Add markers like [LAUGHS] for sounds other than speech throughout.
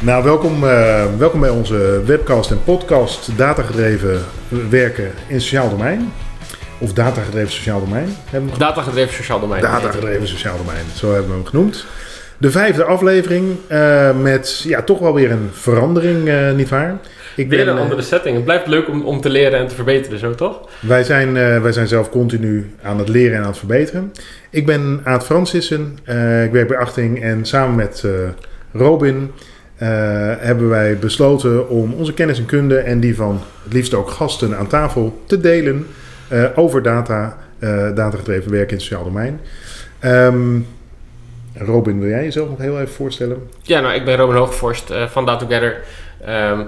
Nou, welkom, uh, welkom bij onze webcast en podcast Datagedreven werken in sociaal domein. Of datagedreven sociaal domein. Hebben we datagedreven sociaal domein. Datagedreven sociaal domein, zo hebben we hem genoemd. De vijfde aflevering uh, met ja, toch wel weer een verandering, uh, nietwaar? Ik weer ben, een andere setting. Het blijft leuk om, om te leren en te verbeteren, zo toch? Wij zijn, wij zijn zelf continu aan het leren en aan het verbeteren. Ik ben Aad Francissen, ik werk bij Achting en samen met Robin hebben wij besloten om onze kennis en kunde en die van het liefst ook gasten aan tafel te delen uh, over data, uh, datagedreven werk in het sociaal domein. Um, Robin, wil jij jezelf nog heel even voorstellen? Ja, nou, ik ben Robin Hoogvorst van Data Together. Um,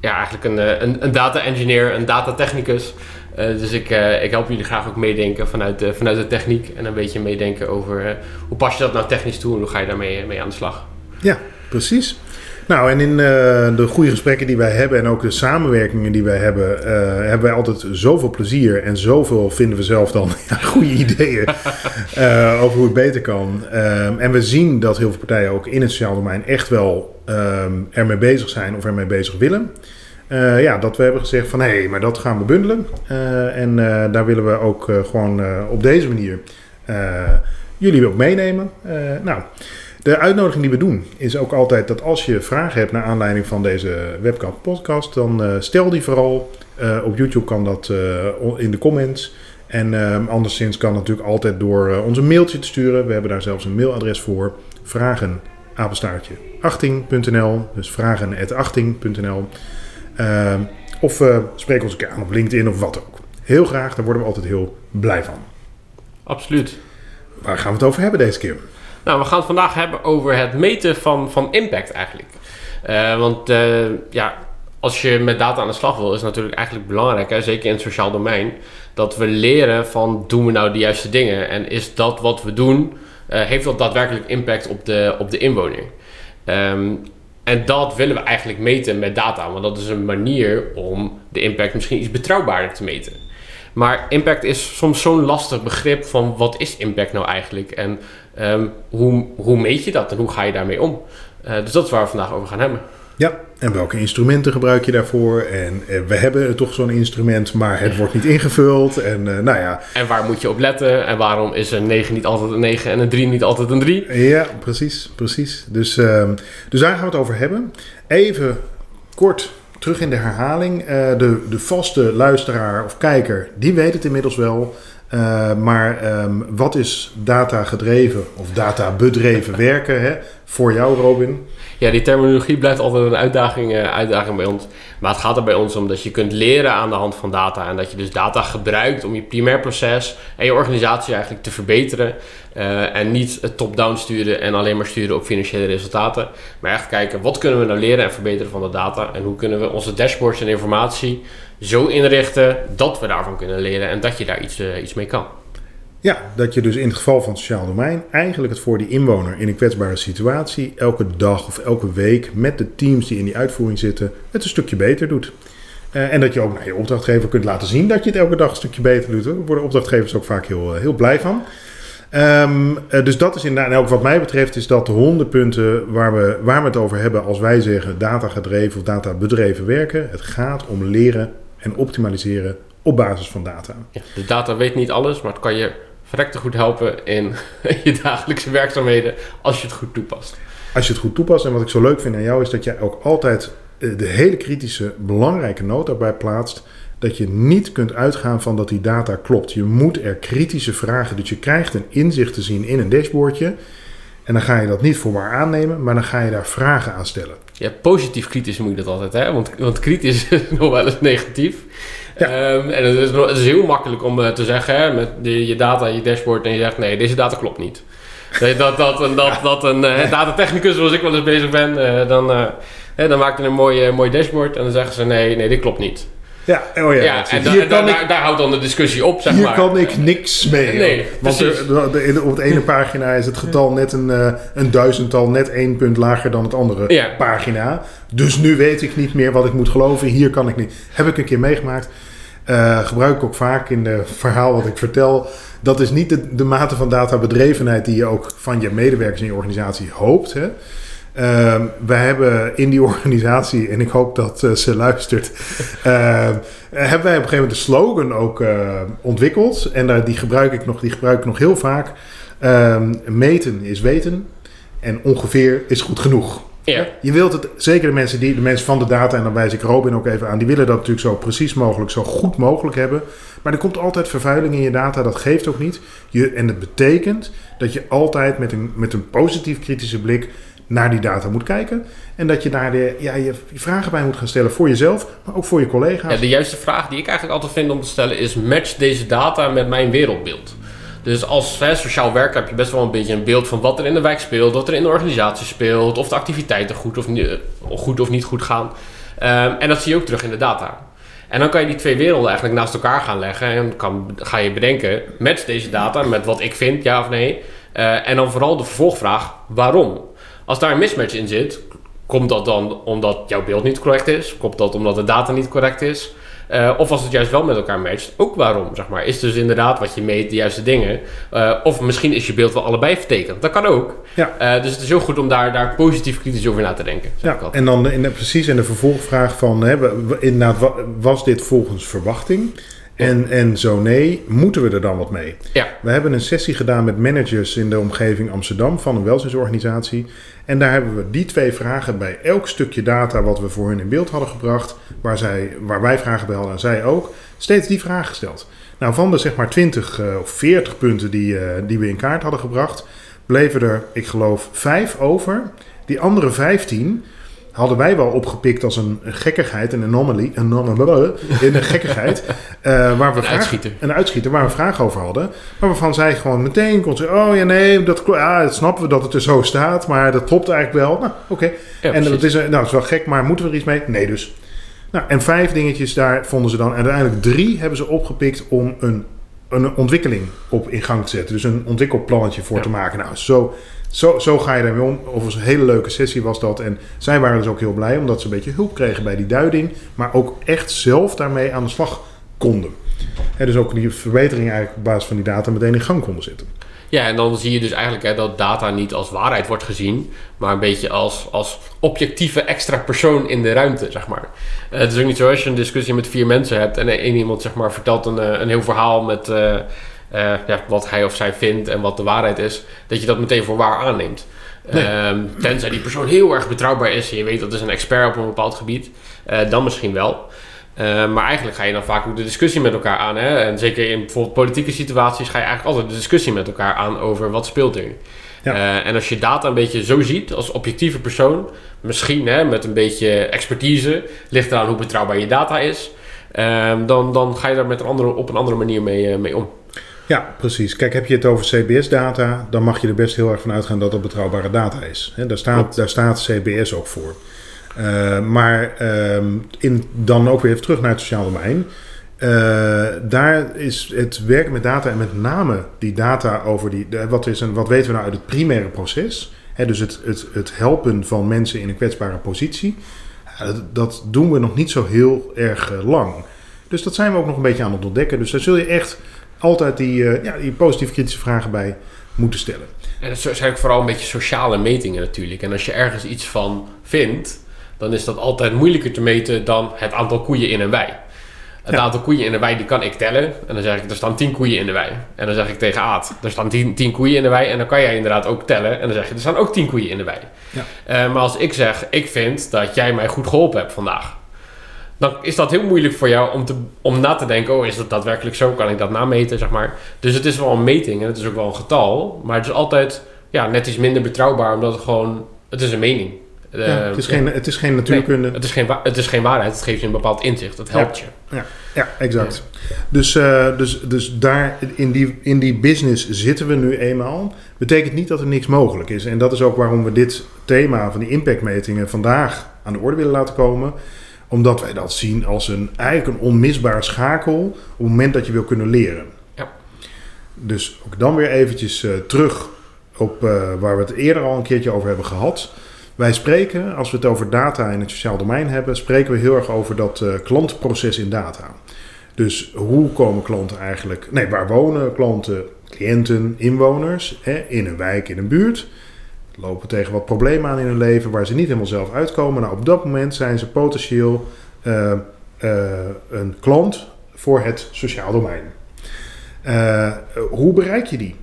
ja, eigenlijk een, een, een, data engineer, een data technicus. dus ik, ik help jullie graag ook meedenken vanuit de, vanuit de techniek en een beetje meedenken over hoe pas je dat nou technisch toe en hoe ga je daarmee mee aan de slag. Ja, Precies. Nou, en in uh, de goede gesprekken die wij hebben en ook de samenwerkingen die wij hebben, uh, hebben wij altijd zoveel plezier en zoveel vinden we zelf dan [LAUGHS] ja, goede ideeën uh, [LAUGHS] over hoe het beter kan. Um, en we zien dat heel veel partijen ook in het sociaal domein echt wel um, ermee bezig zijn of ermee bezig willen. ja, dat we hebben gezegd van hé, hey, maar dat gaan we bundelen. en daar willen we ook gewoon op deze manier jullie ook meenemen. nou. De uitnodiging die we doen is ook altijd dat als je vragen hebt naar aanleiding van deze webcam podcast, dan uh, stel die vooral. Uh, op YouTube kan dat uh, in de comments. En ehm, anderszins kan natuurlijk altijd door onze mailtje te sturen. We hebben daar zelfs een mailadres voor. Vragen, apenstaartje, achting.nl. Dus vragen, achting.nl. Ehm, of spreek ons een keer aan op LinkedIn of wat ook. Heel graag, daar worden we altijd heel blij van. Absoluut. Waar gaan we het over hebben deze keer? Nou, we gaan het vandaag hebben over het meten van, van impact eigenlijk. Uh, want uh, ja, als je met data aan de slag wil, is het natuurlijk eigenlijk belangrijk, hè, zeker in het sociaal domein, dat we leren van doen we nou de juiste dingen en is dat wat we doen, uh, heeft dat daadwerkelijk impact op de, op de inwoner. Um, en dat willen we eigenlijk meten met data, want dat is een manier om de impact misschien iets betrouwbaarder te meten. Maar impact is soms zo'n lastig begrip van wat is impact nou eigenlijk? En um, hoe, hoe meet je dat en hoe ga je daarmee om? Uh, dus dat is waar we vandaag over gaan hebben. Ja, en welke instrumenten gebruik je daarvoor? En uh, we hebben toch zo'n instrument, maar het wordt niet ingevuld. En uh, nou ja. En waar moet je op letten? En waarom is een 9 niet altijd een 9 en een 3 niet altijd een 3? Ja, precies, precies. Dus, ehm, dus daar gaan we het over hebben. Even kort terug in de herhaling. Uh, de, de vaste luisteraar of kijker, die weet het inmiddels wel. Uh, maar um, wat is data gedreven of data bedreven [LAUGHS] werken hè? voor jou, Robin? Ja, die terminologie blijft altijd een uitdaging, uh, uitdaging bij ons. Maar het gaat er bij ons om dat je kunt leren aan de hand van data. En dat je dus data gebruikt om je primair proces en je organisatie eigenlijk te verbeteren. Uh, en niet het top-down sturen en alleen maar sturen op financiële resultaten. Maar echt kijken, wat kunnen we nou leren en verbeteren van de data? En hoe kunnen we onze dashboards en informatie zo inrichten dat we daarvan kunnen leren en dat je daar iets, uh, iets mee kan. Ja, dat je dus in het geval van het sociaal domein eigenlijk het voor die inwoner in een kwetsbare situatie elke dag of elke week met de teams die in die uitvoering zitten het een stukje beter doet. Uh, en dat je ook naar je opdrachtgever kunt laten zien dat je het elke dag een stukje beter doet. Daar worden opdrachtgevers ook vaak heel, heel blij van. Um, uh, dus dat is inderdaad, en ook wat mij betreft, is dat de honderd punten waar we, waar we het over hebben als wij zeggen data gedreven of data bedreven werken. Het gaat om leren en optimaliseren op basis van data. Ja, de data weet niet alles, maar het kan je verrekte goed helpen in [LAUGHS] je dagelijkse werkzaamheden als je het goed toepast. Als je het goed toepast. En wat ik zo leuk vind aan jou is dat jij ook altijd eh, de hele kritische, belangrijke noot daarbij plaatst. Dat je niet kunt uitgaan van dat die data klopt. Je moet er kritische vragen. Dus je krijgt een inzicht te zien in een dashboardje. En dan ga je dat niet voor waar aannemen, maar dan ga je daar vragen aan stellen. Ja, positief kritisch moet je dat altijd, hè? Want, want kritisch [LAUGHS] is nog wel eens negatief. Ja. Um, en het is, het is, heel makkelijk om uh, te zeggen, hè, met de, je data, je dashboard, en je zegt nee, deze data klopt niet. [LAUGHS] Dat, dat, dat, dat, dat een uh, datatechnicus, zoals ik wel eens bezig ben, uh, dan, dan maakt hij een mooi, mooi dashboard en dan zeggen ze nee, nee, dit klopt niet. Ja, oh ja, ja en, hier ik, daar houdt dan de discussie op, zeg hier maar. kan ik niks mee. Nee, Want er, op het ene pagina is het getal net een, uh, een duizendtal, net één punt lager dan het andere ja. pagina. Dus nu weet ik niet meer wat ik moet geloven. Hier kan ik niet. Heb ik een keer meegemaakt. Uh, gebruik ik ook vaak in het verhaal wat ik vertel. Dat is niet de, de mate van databedrevenheid die je ook van je medewerkers in je organisatie hoopt. Hè? Ehm, wij hebben in die [LAUGHS] organisatie, en ik hoop dat eh, ze luistert, ehm, hebben wij op een gegeven moment de slogan ook eh, ontwikkeld. En daar die, gebruik ik nog, die gebruik ik nog heel vaak. Ehm, meten is weten en ongeveer is goed genoeg. Ja. Je wilt het, zeker de mensen, die, de mensen van de data, en dan wijs ik Robin ook even aan, die willen dat natuurlijk zo precies mogelijk, zo goed mogelijk hebben. Maar er komt altijd vervuiling in je data, dat geeft ook niet. Je, en dat betekent dat je altijd met een, met een positief kritische blik naar die data moet kijken. En dat je daar de, ja, je vragen bij moet gaan stellen voor jezelf, maar ook voor je collega's. Ja, de juiste vraag die ik eigenlijk altijd vind om te stellen is: match deze data met mijn wereldbeeld? Dus als sociaal werker heb je best wel een beetje een beeld van wat er in de wijk speelt, wat er in de organisatie speelt, of de activiteiten goed of, niet, goed, of niet goed gaan. Ehm, en dat zie je ook terug in de data. En dan kan je die twee werelden eigenlijk naast elkaar gaan leggen en kan, ga je bedenken, match deze data met wat ik vind, ja of nee. Uh, en dan vooral de vervolgvraag, waarom? Als daar een mismatch in zit, komt dat dan omdat jouw beeld niet correct is? Komt dat omdat de data niet correct is? Uh, of als het juist wel met elkaar matcht, ook waarom, zeg maar. Is dus inderdaad wat je meet de juiste dingen? Uh, of misschien is je beeld wel allebei vertekend. Dat kan ook. Ja. Uh, dus het is heel goed om daar, daar positief kritisch over na te denken. Ja, en dan in de, precies in de vervolgvraag van... Hè, inderdaad, was dit volgens verwachting? En, en zo nee, moeten we er dan wat mee? Ja. We hebben een sessie gedaan met managers in de omgeving Amsterdam van een welzijnsorganisatie. En daar hebben we die twee vragen bij elk stukje data wat we voor hun in beeld hadden gebracht, waar, zij, waar wij vragen bij hadden en zij ook, steeds die vraag gesteld. Nou, van de zeg maar 20 uh, of 40 punten die, uh, die we in kaart hadden gebracht, bleven er, ik geloof, vijf over. Die andere 15 hadden wij wel opgepikt als een, gekkigheid, een anomaly, een anomaly, een gekkigheid. Uh, [LAUGHS] waar we een vraag, uitschieter. Een uitschieter, waar we vragen over hadden. Maar waarvan zij gewoon meteen kon zeggen, oh ja nee, dat, ja, dat snappen we dat het er zo staat, maar dat klopt eigenlijk wel. Nou, oké. Okay. Ja, en dat is, nou, dat is wel gek, maar moeten we er iets mee? Nee dus. Nou, en vijf dingetjes daar vonden ze dan. En uiteindelijk drie hebben ze opgepikt om een, een ontwikkeling op in gang te zetten. Dus een ontwikkelplannetje voor Ja. te maken. Nou, zo, zo, zo ga je daarmee om. Overigens een hele leuke sessie was dat. En zij waren dus ook heel blij omdat ze een beetje hulp kregen bij die duiding. Maar ook echt zelf daarmee aan de slag konden. Dus ook die verbetering eigenlijk op basis van die data meteen in gang konden zetten. Ja, en dan zie je dus eigenlijk hè, dat data niet als waarheid wordt gezien, maar een beetje als, als objectieve extra persoon in de ruimte, zeg maar. Eh, het is ook niet zo als je een discussie met vier mensen hebt en één iemand zeg maar, vertelt een, eh, een heel verhaal met eh, eh, ja, wat hij of zij vindt en wat de waarheid is, dat je dat meteen voor waar aanneemt. Nee. Ehm, tenzij die persoon heel erg betrouwbaar is en je weet dat is een expert op een bepaald gebied, eh, dan misschien wel. Uh, maar eigenlijk ga je dan vaak ook de discussie met elkaar aan. Hè? En zeker in bijvoorbeeld politieke situaties ga je eigenlijk altijd de discussie met elkaar aan over wat speelt er. Ja. Uh, en als je data een beetje zo ziet als objectieve persoon, misschien hè, met een beetje expertise, ligt eraan hoe betrouwbaar je data is, uh, dan, dan ga je daar met een andere, op een andere manier mee, mee om. Ja, precies. Kijk, heb je het over CBS-data, dan mag je er best heel erg van uitgaan dat dat betrouwbare data is. Daar, staat, daar staat CBS ook voor. Uh, maar uh, in, dan ook weer even terug naar het sociaal domein. Uh, daar is het werken met data en met name die data over die. Wat, is een, wat weten we nou uit het primaire proces? Dus het, het, het helpen van mensen in een kwetsbare positie. Dat, dat doen we nog niet zo heel erg uh, lang. Dus dat zijn we ook nog een beetje aan het ontdekken. Dus daar zul je echt altijd die, uh, ja, die positief kritische vragen bij moeten stellen. En dat zijn ook vooral een beetje sociale metingen natuurlijk. En als je ergens iets van vindt, dan is dat altijd moeilijker te meten dan het aantal koeien in een wei. Het ja. aantal koeien in de wei die kan ik tellen. En dan zeg ik, er staan 10 koeien in de wei. En dan zeg ik tegen Aad, er staan 10, 10 koeien in de wei. En dan kan jij inderdaad ook tellen. En dan zeg je, er staan ook 10 koeien in de wei. Ja. Uh, maar als ik zeg, ik vind dat jij mij goed geholpen hebt vandaag. Dan is dat heel moeilijk voor jou om, te, om na te denken, oh is dat daadwerkelijk zo? Kan ik dat nameten, zeg maar. Dus het is wel een meting en het is ook wel een getal. Maar het is altijd ja, net iets minder betrouwbaar, omdat het gewoon, het is een mening. Ja, het, is geen, het is geen natuurkunde. Nee, het, is geen, het is geen waarheid, het geeft je een bepaald inzicht, het helpt ja. je. Ja, ja exact. Ja. Dus, uh, dus, dus daar in die, in die business zitten we nu eenmaal. Betekent niet dat er niks mogelijk is. En dat is ook waarom we dit thema van die impactmetingen vandaag aan de orde willen laten komen. Omdat wij dat zien als een, eigenlijk een onmisbaar schakel op het moment dat je wil kunnen leren. Ja. Dus ook dan weer eventjes uh, terug op uh, waar we het eerder al een keertje over hebben gehad. Wij spreken, als we het over data in het sociaal domein hebben, spreken we heel erg over dat uh, klantproces in data. Dus hoe komen klanten eigenlijk, nee, waar wonen klanten, cliënten, inwoners, hè, in een wijk, in een buurt? Lopen tegen wat problemen aan in hun leven waar ze niet helemaal zelf uitkomen. Nou, op dat moment zijn ze potentieel uh, uh, een klant voor het sociaal domein. Uh, hoe bereik je die,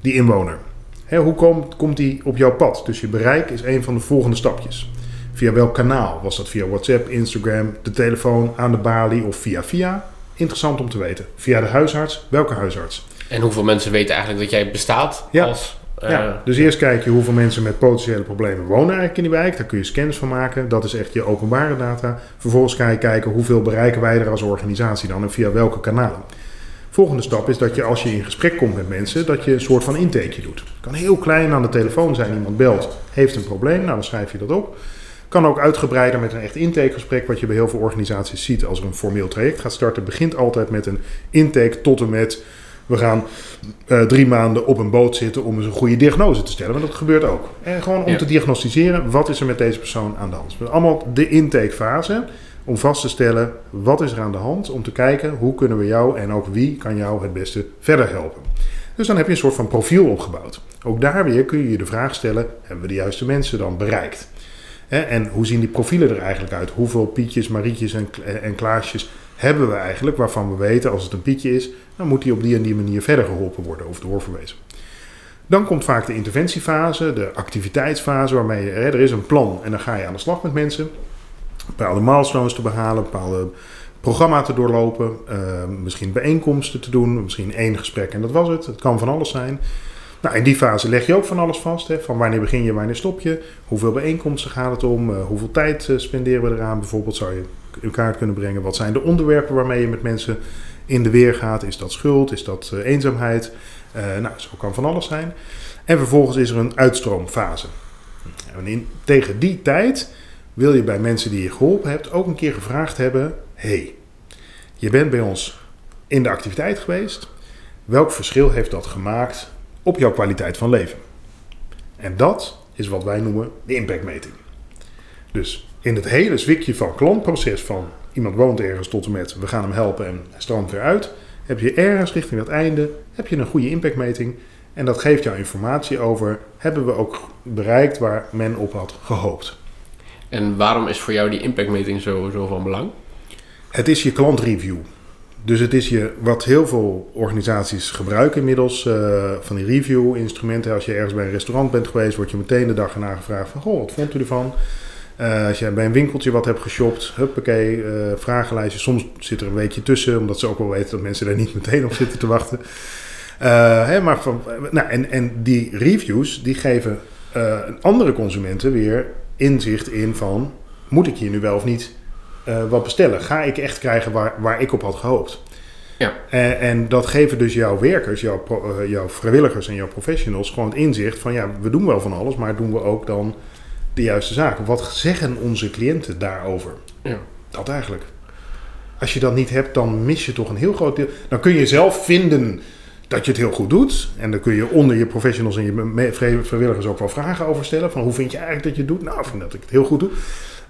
die inwoner? Hè, hoe komt, komt die op jouw pad? Dus je bereik is een van de volgende stapjes. Via welk kanaal? Was dat via WhatsApp, Instagram, de telefoon, aan de balie of via via? Interessant om te weten. Via de huisarts, welke huisarts? En hoeveel mensen weten eigenlijk dat jij bestaat Ja. als... eh, Ja, dus eerst kijk je hoeveel mensen met potentiële problemen wonen eigenlijk in die wijk. Daar kun je scans van maken. Dat is echt je openbare data. Vervolgens ga je kijken hoeveel bereiken wij er als organisatie dan en via welke kanalen. Volgende stap is dat je als je in gesprek komt met mensen, dat je een soort van intakeje doet. Kan heel klein aan de telefoon zijn, iemand belt, heeft een probleem, nou dan schrijf je dat op. Kan ook uitgebreider met een echt intakegesprek, wat je bij heel veel organisaties ziet als er een formeel traject gaat starten. Begint altijd met een intake tot en met we gaan eh, drie maanden op een boot zitten om eens een goede diagnose te stellen. Want dat gebeurt ook. En gewoon om Ja. te diagnosticeren, wat is er met deze persoon aan de hand. Dus allemaal de intakefase om vast te stellen, wat is er aan de hand? Om te kijken, hoe kunnen we jou en ook wie kan jou het beste verder helpen. Dus dan heb je een soort van profiel opgebouwd. Ook daar weer kun je je de vraag stellen, hebben we de juiste mensen dan bereikt? En hoe zien die profielen er eigenlijk uit? Hoeveel Pietjes, Marietjes en, en Klaasjes hebben we eigenlijk waarvan we weten als het een Pietje is, dan moet die op die en die manier verder geholpen worden of doorverwezen. Dan komt vaak de interventiefase, de activiteitsfase, waarmee er is een plan en dan ga je aan de slag met mensen. Bepaalde milestones te behalen, bepaalde programma te doorlopen, eh, misschien bijeenkomsten te doen, misschien één gesprek en dat was het. Het kan van alles zijn. Nou, in die fase leg je ook van alles vast. Hè, van wanneer begin je, wanneer stop je, hoeveel bijeenkomsten gaat het om, eh, hoeveel tijd eh, spenderen we eraan. Bijvoorbeeld zou je in kaart kunnen brengen, wat zijn de onderwerpen waarmee je met mensen in de weer gaat. Is dat schuld, is dat eh, eenzaamheid? Nou, zo kan van alles zijn. En vervolgens is er een uitstroomfase. En tegen die tijd wil je bij mensen die je geholpen hebt ook een keer gevraagd hebben: hey, je bent bij ons in de activiteit geweest. Welk verschil heeft dat gemaakt op jouw kwaliteit van leven? En dat is wat wij noemen de impactmeting. Dus in het hele zwikje van klantproces van iemand woont ergens tot en met we gaan hem helpen en hij stroomt weer uit, heb je ergens richting dat einde heb je een goede impactmeting en dat geeft jou informatie over hebben we ook bereikt waar men op had gehoopt. En waarom is voor jou die impactmeting zo, zo van belang? Het is je klantreview. Dus het is je, wat heel veel organisaties gebruiken inmiddels, eh, van die review-instrumenten. Als je ergens bij een restaurant bent geweest, word je meteen de dag erna gevraagd van, goh, wat vond u ervan? Eh, als je bij een winkeltje wat hebt geshopt, huppakee, eh vragenlijstje. Soms zit er een weekje tussen, omdat ze ook wel weten dat mensen daar niet meteen op zitten te wachten. Hè, maar van, nou, en, en die reviews, die geven andere consumenten weer inzicht in van, moet ik hier nu wel of niet eh, wat bestellen? Ga ik echt krijgen waar, waar ik op had gehoopt? Ja. En, en dat geven dus jouw werkers, jouw, eh, jouw vrijwilligers en jouw professionals gewoon het inzicht van ja, we doen wel van alles, maar doen we ook dan de juiste zaken? Wat zeggen onze cliënten daarover? Ja. Dat eigenlijk. Als je dat niet hebt, dan mis je toch een heel groot deel. Dan kun je zelf vinden dat je het heel goed doet. En dan kun je onder je professionals en je vrijwilligers ook wel vragen over stellen. Van hoe vind je eigenlijk dat je het doet? Nou, ik vind dat ik het heel goed doe.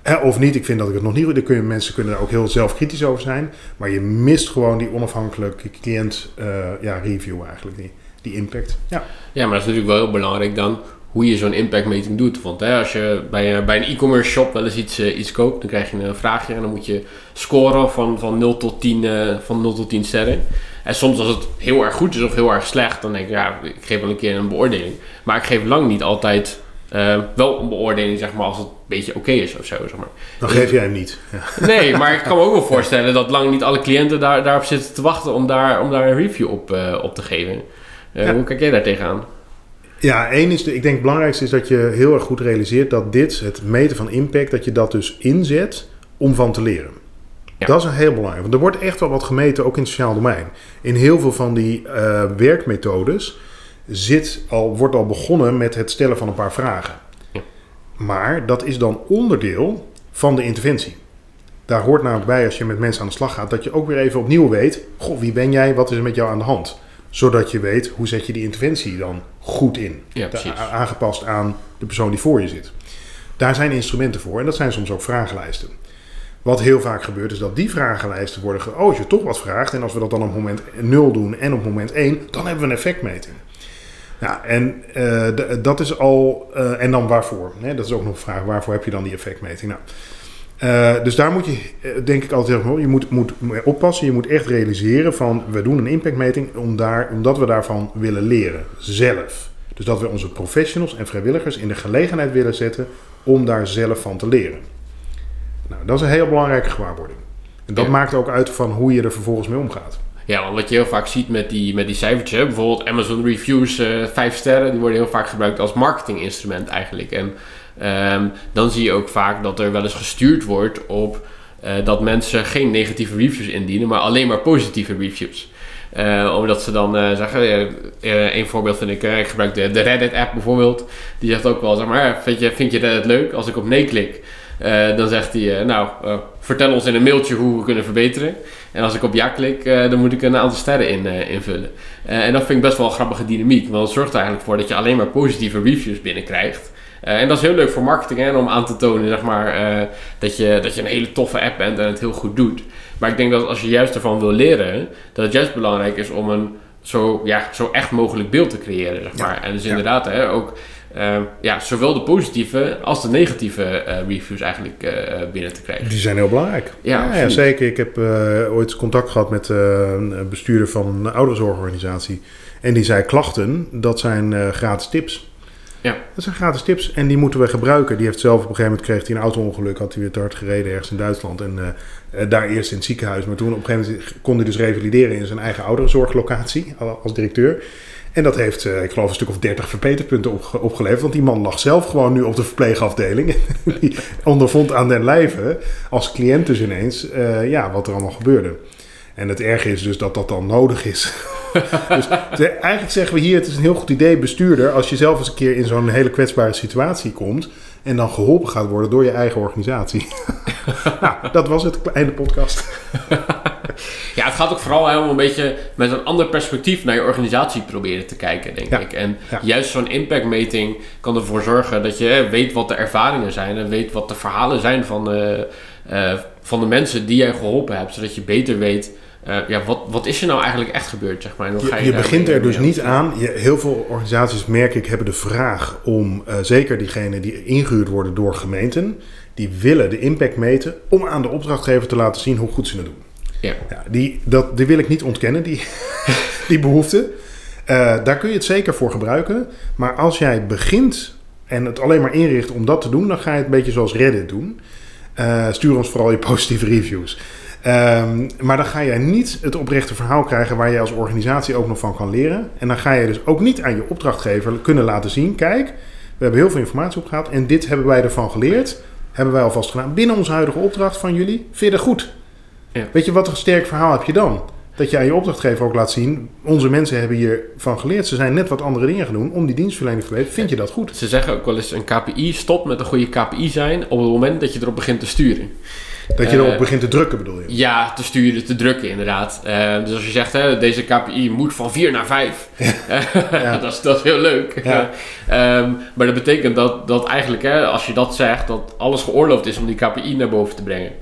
Eh, Of niet, ik vind dat ik het nog niet goed kun mensen kunnen daar ook heel zelfkritisch over zijn. Maar je mist gewoon die onafhankelijke cliënt eh, ja, review eigenlijk. Die, die impact. Ja. Ja, maar dat is natuurlijk wel heel belangrijk dan hoe je zo'n impactmeting doet. Want hè, als je bij, bij een e-commerce shop wel eens iets, eh, iets koopt, dan krijg je een vraagje en dan moet je scoren van, van, 0 tot 10, eh, van 0 tot 10 sterren. En soms als het heel erg goed is of heel erg slecht, dan denk ik, ja, ik geef wel een keer een beoordeling. Maar ik geef lang niet altijd eh, wel een beoordeling, zeg maar, als het een beetje oké is of zo, zeg maar. Dan geef jij hem niet. Ja. Nee, maar ik kan me ook wel [LAUGHS] voorstellen dat lang niet alle cliënten daar, daarop zitten te wachten om daar, om daar een review op, eh, op te geven. Eh, Ja. Hoe kijk jij daar tegenaan? Ja, één is, de, ik denk het belangrijkste is dat je heel erg goed realiseert dat dit, het meten van impact, dat je dat dus inzet om van te leren. Ja. Dat is een heel belangrijk. Want er wordt echt wel wat gemeten, ook in het sociaal domein. In heel veel van die werkmethodes zit al, wordt al begonnen met het stellen van een paar vragen. Ja. Maar dat is dan onderdeel van de interventie. Daar hoort namelijk bij als je met mensen aan de slag gaat, dat je ook weer even opnieuw weet: Goh, wie ben jij? Wat is er met jou aan de hand? Zodat je weet hoe zet je die interventie dan goed in. Ja, aangepast aan de persoon die voor je zit. Daar zijn instrumenten voor en dat zijn soms ook vragenlijsten. Wat heel vaak gebeurt is dat die vragenlijsten worden... Ge- oh, als je toch wat vraagt en als we dat dan op moment 0 doen en op moment 1... dan hebben we een effectmeting. Ja, en uh, dat is al. Uh, en dan waarvoor? Hè? Dat is ook nog een vraag. Waarvoor heb je dan die effectmeting? Nou, uh, dus daar moet je, denk ik altijd heel je moet, moet oppassen. Je moet echt realiseren van we doen een impactmeting om daar, omdat we daarvan willen leren. Zelf. Dus dat we onze professionals en vrijwilligers in de gelegenheid willen zetten om daar zelf van te leren. Nou, dat is een heel belangrijke gewaarwording. En dat maakt ook uit van hoe je er vervolgens mee omgaat. Ja, want wat je heel vaak ziet met die, met die cijfertjes, bijvoorbeeld Amazon Reviews, uh, eh, 5 sterren, die worden heel vaak gebruikt als marketinginstrument eigenlijk. En um, dan zie je ook vaak dat er wel eens gestuurd wordt op uh, dat mensen geen negatieve reviews indienen, maar alleen maar positieve reviews. Uh, omdat ze dan zeggen, uh, een voorbeeld vind ik, ik gebruik de, de Reddit-app bijvoorbeeld. Die zegt ook wel, zeg maar, vind je, vind je Reddit leuk? Als ik op nee klik, dan zegt hij, nou, vertel ons in een mailtje hoe we kunnen verbeteren. En als ik op ja klik, dan moet ik een aantal sterren in, invullen. en dat vind ik best wel een grappige dynamiek, want het zorgt er eigenlijk voor dat je alleen maar positieve reviews binnenkrijgt. En dat is heel leuk voor marketing hè, om aan te tonen zeg maar, dat, je, dat je een hele toffe app bent en het heel goed doet. Maar ik denk dat als je juist ervan wil leren, dat het juist belangrijk is om een zo, ja, zo echt mogelijk beeld te creëren. Zeg maar. En dus inderdaad, hè, ook uh, ja, zowel de positieve als de negatieve uh, reviews eigenlijk uh, binnen te krijgen. Die zijn heel belangrijk. Ja, ja, ja zeker. Ik heb ooit contact gehad met een bestuurder van een ouderenzorgorganisatie. En die zei klachten, dat zijn gratis tips. Ja. Dat zijn gratis tips en die moeten we gebruiken. Die heeft zelf op een gegeven moment kreeg hij een auto-ongeluk, had hij weer te hard gereden ergens in Duitsland. En uh, daar eerst in het ziekenhuis. Maar toen op een gegeven moment kon hij dus revalideren in zijn eigen ouderenzorglocatie als directeur. En dat heeft, uh, ik geloof, een stuk of 30 verbeterpunten opge opgeleverd. Want die man lag zelf gewoon nu op de verpleegafdeling. [LAUGHS] die ondervond aan den lijve, als cliënt dus ineens, uh, ja, wat er allemaal gebeurde. En het erge is dus dat dat dan nodig is. [LAUGHS] dus eigenlijk zeggen we hier, het is een heel goed idee, bestuurder, als je zelf eens een keer in zo'n hele kwetsbare situatie komt en dan geholpen gaat worden door je eigen organisatie. [LAUGHS] nou, dat was het, kleine podcast. Ja, het gaat ook vooral om een beetje met een ander perspectief naar je organisatie proberen te kijken, denk ik. En juist zo'n impactmeting kan ervoor zorgen dat je weet wat de ervaringen zijn en weet wat de verhalen zijn van de, uh, van de mensen die jij geholpen hebt, zodat je beter weet uh, ja, wat, wat is er nou eigenlijk echt gebeurd? Zeg maar? je, je, begint er dus niet aan. Je, heel veel organisaties, merk ik, hebben de vraag om, uh, zeker diegenen die ingehuurd worden door gemeenten, die willen de impact meten om aan de opdrachtgever te laten zien hoe goed ze het doen. Ja. die, dat, die wil ik niet ontkennen, die, [LAUGHS] die behoefte. Uh, daar kun je het zeker voor gebruiken. Maar als jij begint en het alleen maar inricht om dat te doen, dan ga je het een beetje zoals Reddit doen. stuur ons vooral je [LAUGHS] positieve reviews. Um, maar dan ga je niet het oprechte verhaal krijgen waar je als organisatie ook nog van kan leren. En dan ga je dus ook niet aan je opdrachtgever kunnen laten zien: kijk, we hebben heel veel informatie opgehaald en dit hebben wij ervan geleerd. Hebben wij alvast gedaan binnen onze huidige opdracht van jullie. Vind je goed? Ja. Weet je wat een sterk verhaal heb je dan? Dat je aan je opdrachtgever ook laat zien: onze mensen hebben hiervan geleerd. Ze zijn net wat andere dingen gaan doen om die dienstverlening te verbeteren. Vind je dat goed? Ze zeggen ook wel eens: een KPI stopt met een goede KPI zijn op het moment dat je erop begint te sturen. Dat je erop uh, begint te drukken, bedoel je? Ja, te sturen, te drukken, inderdaad. Uh, dus als je zegt, hè, deze KPI moet van 4 naar 5. [LAUGHS] ja. [LAUGHS] dat, is, dat is heel leuk. Ja. um, [LAUGHS] maar dat betekent dat, dat eigenlijk, hè, als je dat zegt, dat alles geoorloofd is om die KPI naar boven te brengen.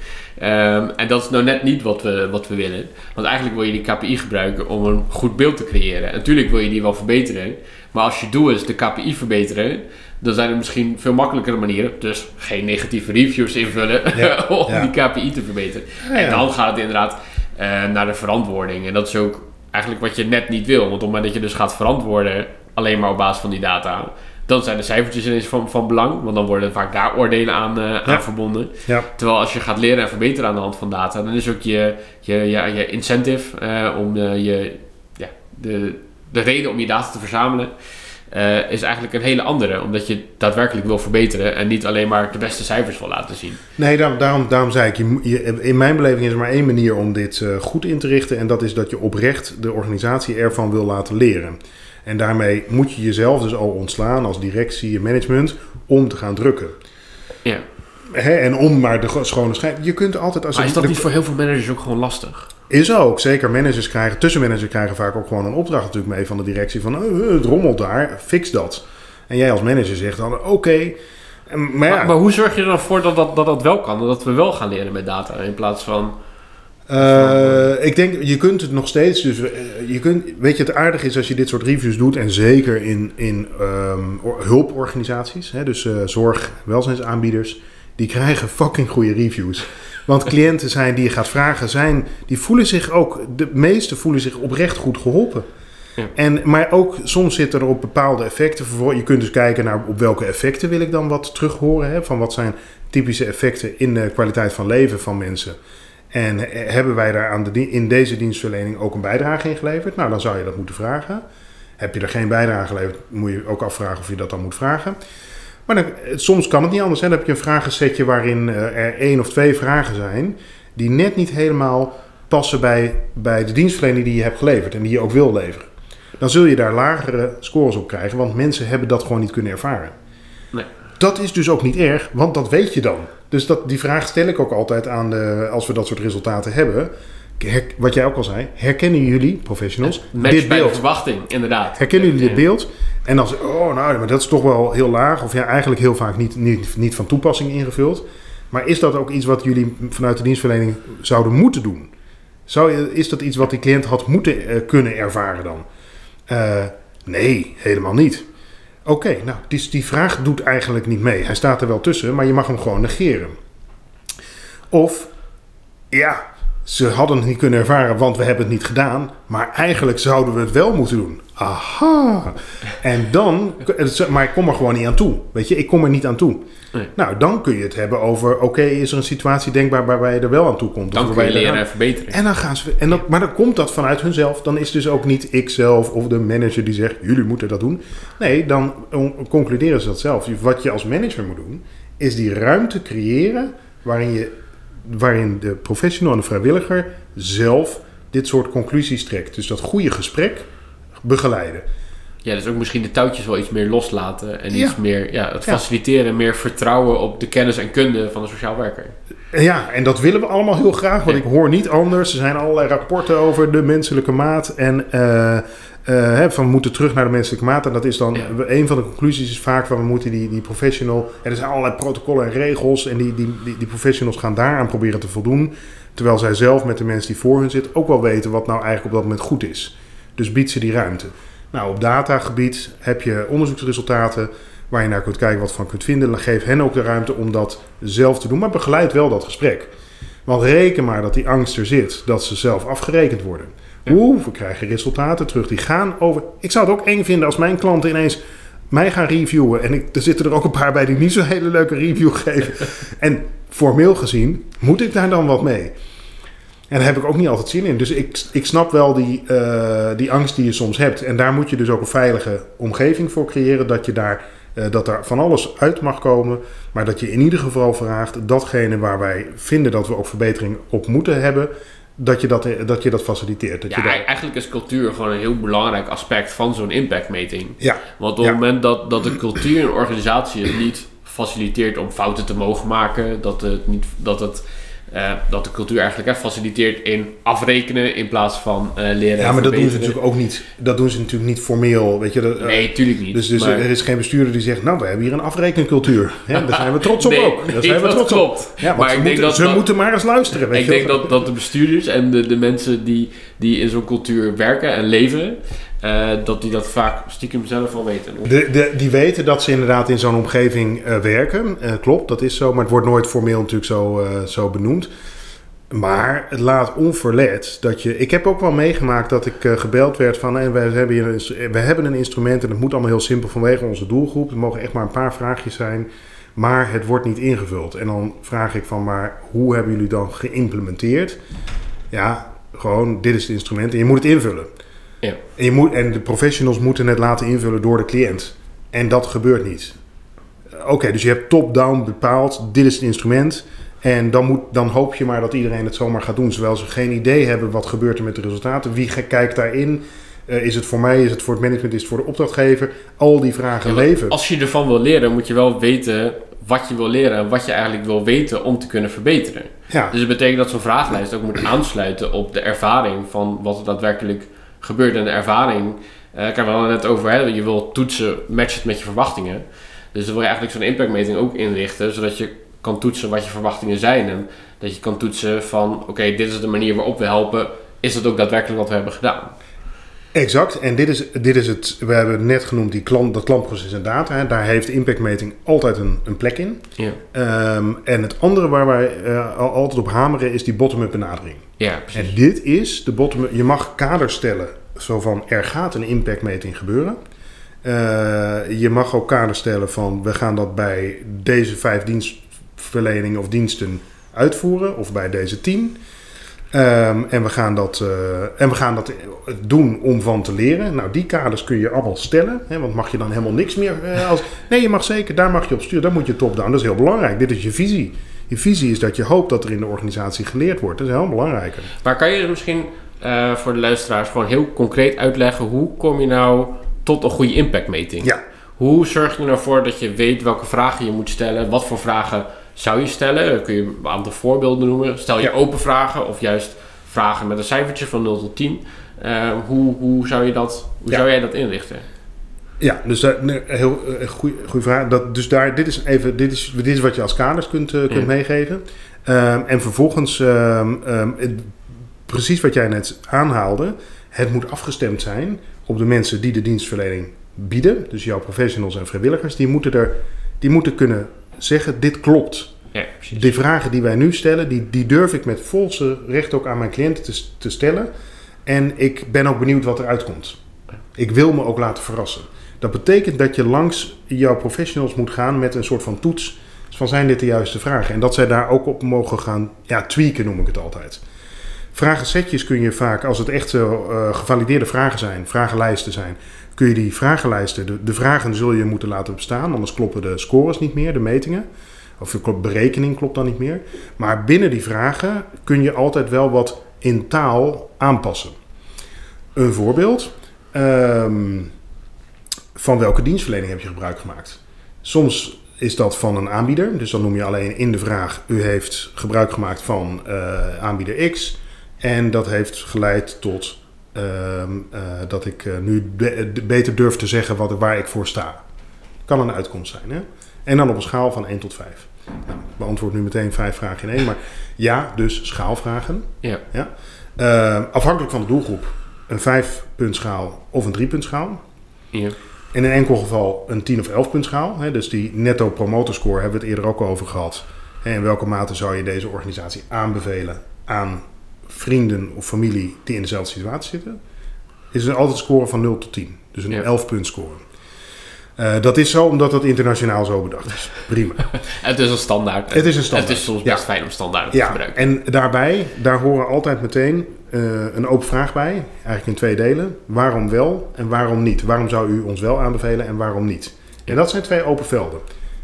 Um, en dat is nou net niet wat we, wat we willen. Want eigenlijk wil je die KPI gebruiken om een goed beeld te creëren. En natuurlijk wil je die wel verbeteren. Maar als je doel is de KPI verbeteren, dan zijn er misschien veel makkelijkere manieren. Dus geen negatieve reviews invullen [LAUGHS] om die KPI te verbeteren. en dan gaat het inderdaad uh, naar de verantwoording. En dat is ook eigenlijk wat je net niet wil. Want op het moment dat je dus gaat verantwoorden alleen maar op basis van die data, dan zijn de cijfertjes ineens van, van belang. Want dan worden vaak daar oordelen aan, uh, aan verbonden. Terwijl als je gaat leren en verbeteren aan de hand van data, dan is ook je, je, je, je incentive uh, om je, ja, de, de reden om je data te verzamelen is eigenlijk een hele andere. Omdat je daadwerkelijk wil verbeteren en niet alleen maar de beste cijfers wil laten zien. Nee, daarom, daarom, daarom zei ik, je, in mijn beleving is er maar één manier om dit goed in te richten. En dat is dat je oprecht de organisatie ervan wil laten leren. En daarmee moet je jezelf dus al ontslaan als directie en management om te gaan drukken. Ja. Hè, en om maar de schone schijn. Je kunt altijd als maar is dat niet voor heel veel managers ook gewoon lastig? Is ook. Zeker managers krijgen, tussenmanagers krijgen vaak ook gewoon een opdracht natuurlijk mee van de directie. Van uh, het rommelt daar, fix dat. En jij als manager zegt dan oké. Okay. Maar, ja. maar, hoe zorg je er dan voor dat dat, dat dat wel kan? Dat we wel gaan leren met data in plaats van... Uh, ik denk, je kunt het nog steeds. Dus uh, je kunt, weet je, het aardige is als je dit soort reviews doet. En zeker in, in um, hulporganisaties. Hè, dus uh, zorg, welzijnsaanbieders. Die krijgen fucking goede reviews. Want cliënten zijn die je gaat vragen, zijn, die voelen zich ook, de meeste voelen zich oprecht goed geholpen. Ja. En, maar ook soms zitten er op bepaalde effecten. Je kunt dus kijken naar op welke effecten wil ik dan wat terug horen. Hè, van wat zijn typische effecten in de kwaliteit van leven van mensen. En hebben wij daar aan de, in deze dienstverlening ook een bijdrage in geleverd? Nou, dan zou je dat moeten vragen. Heb je er geen bijdrage geleverd, moet je ook afvragen of je dat dan moet vragen. Maar dan, soms kan het niet anders. Hè? Dan heb je een vragensetje waarin er één of twee vragen zijn die net niet helemaal passen bij, bij de dienstverlening die je hebt geleverd en die je ook wil leveren. Dan zul je daar lagere scores op krijgen, want mensen hebben dat gewoon niet kunnen ervaren. Nee. Dat is dus ook niet erg, want dat weet je dan. Dus dat, die vraag stel ik ook altijd aan de, als we dat soort resultaten hebben. wat jij ook al zei, herkennen jullie, professionals, Match dit beeld? verwachting, inderdaad. Herkennen jullie dit beeld? En dan oh nou, maar dat is toch wel heel laag. Of ja, eigenlijk heel vaak niet, niet, niet van toepassing ingevuld. Maar is dat ook iets wat jullie vanuit de dienstverlening zouden moeten doen? Zou, is dat iets wat die cliënt had moeten uh, kunnen ervaren dan? Uh, nee, helemaal niet. Oké, nou, die, vraag doet eigenlijk niet mee. Hij staat er wel tussen, maar je mag hem gewoon negeren. Of, ja, ze hadden het niet kunnen ervaren, want we hebben het niet gedaan. Maar eigenlijk zouden we het wel moeten doen. Aha. En dan, maar ik kom er gewoon niet aan toe. Weet je, ik kom er niet aan toe. Nee. Nou, dan kun je het hebben over, oké, is er een situatie denkbaar waarbij je er wel aan toe komt? Dan kun je leren en verbeteren. En dan gaan ze, en dan, maar dan komt dat vanuit hunzelf. Dan is dus ook niet ik zelf of de manager die zegt, jullie moeten dat doen. Nee, dan concluderen ze dat zelf. Wat je als manager moet doen, is die ruimte creëren waarin je waarin de professional en de vrijwilliger zelf dit soort conclusies trekt. Dus dat goede gesprek begeleiden. Ja, dus ook misschien de touwtjes wel iets meer loslaten. En iets meer, ja, het faciliteren, meer vertrouwen op de kennis en kunde van de sociaal werker. Ja, en dat willen we allemaal heel graag, want ik hoor niet anders. Er zijn allerlei rapporten over de menselijke maat. En uh, uh, van we moeten terug naar de menselijke maat. En dat is dan een van de conclusies is vaak van we moeten die, die professional. Er zijn allerlei protocollen en regels. En die, die, die, die professionals gaan daaraan proberen te voldoen. Terwijl zij zelf met de mensen die voor hun zitten ook wel weten wat nou eigenlijk op dat moment goed is. Dus biedt ze die ruimte. Nou, op datagebied heb je onderzoeksresultaten waar je naar kunt kijken wat van kunt vinden. Geef hen ook de ruimte om dat zelf te doen, maar begeleid wel dat gesprek. Want reken maar dat die angst er zit, dat ze zelf afgerekend worden. Oeh, we krijgen resultaten terug die gaan over. Ik zou het ook eng vinden als mijn klanten ineens mij gaan reviewen. En ik, er zitten er ook een paar bij die niet zo'n hele leuke review geven. [LAUGHS] en formeel gezien moet ik daar dan wat mee. En daar heb ik ook niet altijd zin in. Dus ik, ik snap wel die, uh, die angst die je soms hebt. En daar moet je dus ook een veilige omgeving voor creëren. Dat, je daar, uh, dat er van alles uit mag komen. Maar dat je in ieder geval vraagt datgene waar wij vinden dat we ook verbetering op moeten hebben dat je dat, dat, je dat faciliteert. Dat ja, je daar... eigenlijk is cultuur gewoon een heel belangrijk aspect van zo'n impactmeting. Ja. Want op het moment dat, dat de cultuur in een organisatie het niet faciliteert om fouten te mogen maken, dat het, niet, dat het uh, dat de cultuur eigenlijk hè, faciliteert in afrekenen in plaats van uh, leren. Ja, maar dat doen ze natuurlijk ook niet. Dat doen ze natuurlijk niet formeel. Weet je, dat, uh, nee, tuurlijk niet. Dus, dus maar... er is geen bestuurder die zegt: Nou, we hebben hier een afrekencultuur. [LAUGHS] Ja, daar zijn we trots op nee, ook. Daar zijn we trots klopt. op. Ja, maar ik denk dat, ze moeten maar eens luisteren. Weet ik je denk dat, dat de bestuurders en de, de mensen die, die in zo'n cultuur werken en leven. Uh, dat die dat vaak stiekem zelf al weten. De, de, die weten dat ze inderdaad in zo'n omgeving uh, werken. Uh, klopt, dat is zo. Maar het wordt nooit formeel natuurlijk zo, zo benoemd. Maar het laat onverlet dat je. Ik heb ook wel meegemaakt dat ik gebeld werd van. En we hebben, hier een, we hebben een instrument en het moet allemaal heel simpel vanwege onze doelgroep. Er mogen echt maar een paar vraagjes zijn. Maar het wordt niet ingevuld. En dan vraag ik van, maar hoe hebben jullie dan geïmplementeerd? Ja, gewoon, dit is het instrument en je moet het invullen. Ja. En, je moet, en de professionals moeten het laten invullen door de cliënt. En dat gebeurt niet. Oké, dus je hebt top-down bepaald, dit is het instrument. En dan, moet, dan hoop je maar dat iedereen het zomaar gaat doen. Terwijl ze geen idee hebben wat gebeurt er met de resultaten. Wie kijkt daarin? Uh, is het voor mij? Is het voor het management? Is het voor de opdrachtgever? Al die vragen ja, leven. Als je ervan wil leren, moet je wel weten wat je wil leren en wat je eigenlijk wil weten om te kunnen verbeteren. Ja. Dus dat betekent dat zo'n vragenlijst ook moet aansluiten op de ervaring van wat er daadwerkelijk gebeurt en de ervaring. Uh, ik heb het net over, hè, je wil toetsen, match het met je verwachtingen. Dus dan wil je eigenlijk zo'n impactmeting ook inrichten, zodat je kan toetsen wat je verwachtingen zijn. En Dat je kan toetsen van, oké, dit is de manier waarop we helpen. Is dat ook daadwerkelijk wat we hebben gedaan? Exact. En dit is, dit is het, we hebben het net genoemd, die klant, dat klantproces en data. Hè. Daar heeft impactmeting altijd een, een plek in. Ja, Ehm, en het andere waar wij eh, al- altijd op hameren is die bottom-up benadering. ja precies. En dit is de bottom Je mag kaders stellen. Zo van, er gaat een impactmeting gebeuren. Eh, je mag ook kaders stellen van, we gaan dat bij deze vijf dienstverleningen of diensten uitvoeren. Of bij deze tien. Ehm, en, we gaan dat, eh, en we gaan dat doen om van te leren. Nou, die kaders kun je allemaal stellen. Hè, want mag je dan helemaal niks meer eh, als... [LAUGHS] Nee, je mag zeker, daar mag je op sturen. Daar moet je top-down. Dat is heel belangrijk. Dit is je visie. Je visie is dat je hoopt dat er in de organisatie geleerd wordt. Dat is heel belangrijk. Maar kan je misschien eh, voor de luisteraars gewoon heel concreet uitleggen hoe kom je nou tot een goede impactmeting? Ja. Hoe zorg je er nou voor dat je weet welke vragen je moet stellen? Wat voor vragen zou je stellen? Kun je een aantal voorbeelden noemen? Stel je Ja. open vragen of juist vragen met een cijfertje van 0 tot 10? Eh, hoe, hoe, zou je dat, hoe Ja. zou jij dat inrichten? Ja, dus daar, nee, heel uh, goede vraag. Dat, dus daar, dit is even, dit is, dit is wat je als kaders kunt, uh, kunt Ja. meegeven. Ehm, en vervolgens, ehm, ehm, het- precies wat jij net aanhaalde, het moet afgestemd zijn op de mensen die de dienstverlening bieden. Dus jouw professionals en vrijwilligers, die moeten, er, die moeten kunnen zeggen, dit klopt. Ja, precies. De vragen die wij nu stellen, die, die durf ik met volste recht ook aan mijn cliënten te, te stellen. En ik ben ook benieuwd wat eruit komt. Ik wil me ook laten verrassen. Dat betekent dat je langs jouw professionals moet gaan met een soort van toets. Van zijn dit de juiste vragen? En dat zij daar ook op mogen gaan ja, tweaken, noem ik het altijd. Vragensetjes kun je vaak, als het echt uh, gevalideerde vragen zijn, vragenlijsten zijn, kun je die vragenlijsten, de, de vragen zul je moeten laten bestaan, anders kloppen de scores niet meer, de metingen. Of de berekening klopt dan niet meer. Maar binnen die vragen kun je altijd wel wat in taal aanpassen. Een voorbeeld. Um, van welke dienstverlening heb je gebruik gemaakt? Soms is dat van een aanbieder. Dus dan noem je alleen in de vraag: u heeft gebruik gemaakt van uh, aanbieder X. En dat heeft geleid tot dat ik nu be beter durf te zeggen wat, waar ik voor sta. Kan een uitkomst zijn. Hè? En dan op een schaal van 1 tot 5. Nou, ik beantwoord nu meteen vijf vragen in één. Maar ja, dus schaalvragen. Ja. ja. Uh, afhankelijk van de doelgroep. Een 5-punt schaal of een 3-punt schaal. Ja. In een enkel geval een 10 of 11 punt schaal. Hè, dus die netto promoter score hebben we het eerder ook over gehad. En in welke mate zou je deze organisatie aanbevelen aan vrienden of familie die in dezelfde situatie zitten? Is er altijd een score van 0 tot 10. Dus een Ja. 11 punt score. Uh, dat is zo omdat dat internationaal zo bedacht is. Prima. [LAUGHS] Het is een standaard. Het is een standaard. Het is soms best Ja. fijn om standaard te Ja, gebruiken. en daarbij, daar horen altijd meteen uh, een open vraag bij. Eigenlijk in twee delen. Waarom wel en waarom niet? Waarom zou u ons wel aanbevelen en waarom niet? En dat zijn twee open velden.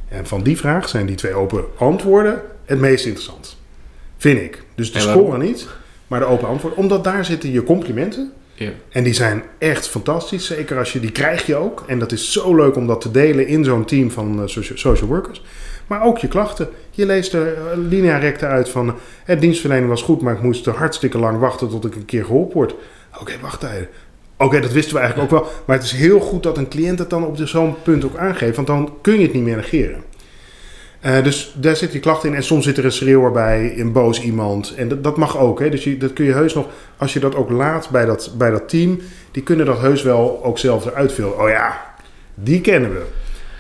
En van die vraag zijn die twee open antwoorden het meest interessant. Vind ik. Dus de score niet, maar de open antwoorden. Omdat daar zitten je complimenten. Ja. En die zijn echt fantastisch. Zeker als je die krijg je ook. En dat is zo leuk om dat te delen in zo'n team van uh, social, workers. Maar ook je klachten. Je leest er uh, linea recta uit van... Het dienstverlening was goed, maar ik moest er hartstikke lang wachten tot ik een keer geholpen word. Oké, okay, wachttijden. Oké, okay, dat wisten we eigenlijk ook wel. Maar het is heel goed dat een cliënt het dan op zo'n punt ook aangeeft. Want dan kun je het niet meer negeren. Uh, dus daar zit je klacht in. En soms zit er een schreeuwer bij, een boos iemand. En dat, dat mag ook. Hè? Dus je, dat kun je heus nog, als je dat ook laat bij dat, bij dat team, die kunnen dat heus wel ook zelf eruit filmen. Oh ja, die kennen we.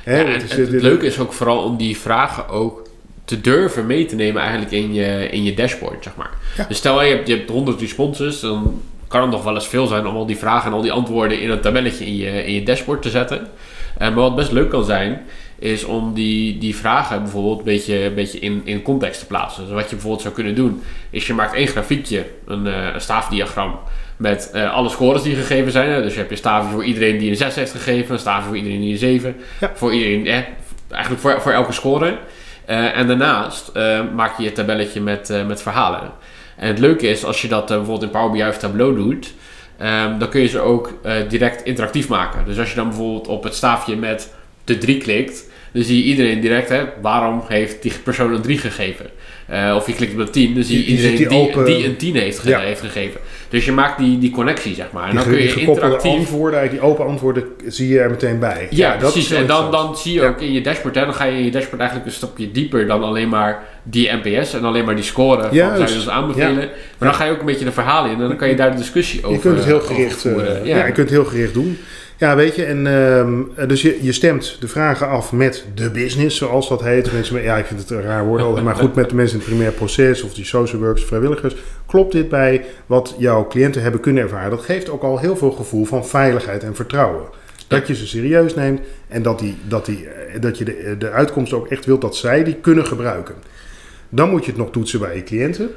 Hè? Ja, het, het, het, leuke is ook vooral om die vragen ook te durven mee te nemen eigenlijk in je, in je dashboard, zeg maar. Ja. Dus stel je hebt, je hebt 100 responses, dan kan het nog wel eens veel zijn om al die vragen en al die antwoorden in een tabelletje in je, in je dashboard te zetten. Uh, maar wat best leuk kan zijn, is om die, die vragen bijvoorbeeld een beetje, een beetje in, in context te plaatsen. Dus wat je bijvoorbeeld zou kunnen doen, is je maakt één grafiekje, een, uh, een staafdiagram, met uh, alle scores die gegeven zijn. Dus je hebt je staafje voor iedereen die een 6 heeft gegeven, een staafje voor iedereen die een 7. Ja. Voor iedereen, eh, eigenlijk voor, voor elke score. Uh, en daarnaast maak je je tabelletje met, met verhalen. En het leuke is, als je dat bijvoorbeeld in Power BI of Tableau doet, um, dan kun je ze ook direct interactief maken. Dus als je dan bijvoorbeeld op het staafje met de 3 klikt, dan zie je iedereen direct, hè, waarom heeft die persoon een 3 gegeven? Uh, of je klikt op de 10, dan zie je, iedereen die, die open- die een 10 heeft, Ja. heeft gegeven. Dus je maakt die, die connectie, zeg maar. En Die, dan kun je interactief... antwoorden, uit die open antwoorden, zie je er meteen bij. Ja, dat precies. En dan, dan zie je Ja. ook in je dashboard, hè, dan ga je in je dashboard eigenlijk een stapje dieper dan alleen maar die NPS en alleen maar die score. Van, zou je dat aanbevelen? Maar dan ga je ook een beetje de verhalen in en dan kan je daar de discussie over Je kunt het heel over gericht, eh, ja. je kunt het heel gericht doen. Ja, weet je, en ehm, dus je, je stemt de vragen af met de business, zoals dat heet. Mensen, ja, ik vind het een raar woord altijd, maar goed, met de mensen in het primair proces of die social workers, vrijwilligers. Klopt dit bij wat jouw cliënten hebben kunnen ervaren? Dat geeft ook al heel veel gevoel van veiligheid en vertrouwen. Dat je ze serieus neemt en dat, die, dat, die, eh, dat je de, de uitkomst ook echt wilt dat zij die kunnen gebruiken. Dan moet je het nog toetsen bij je cliënten.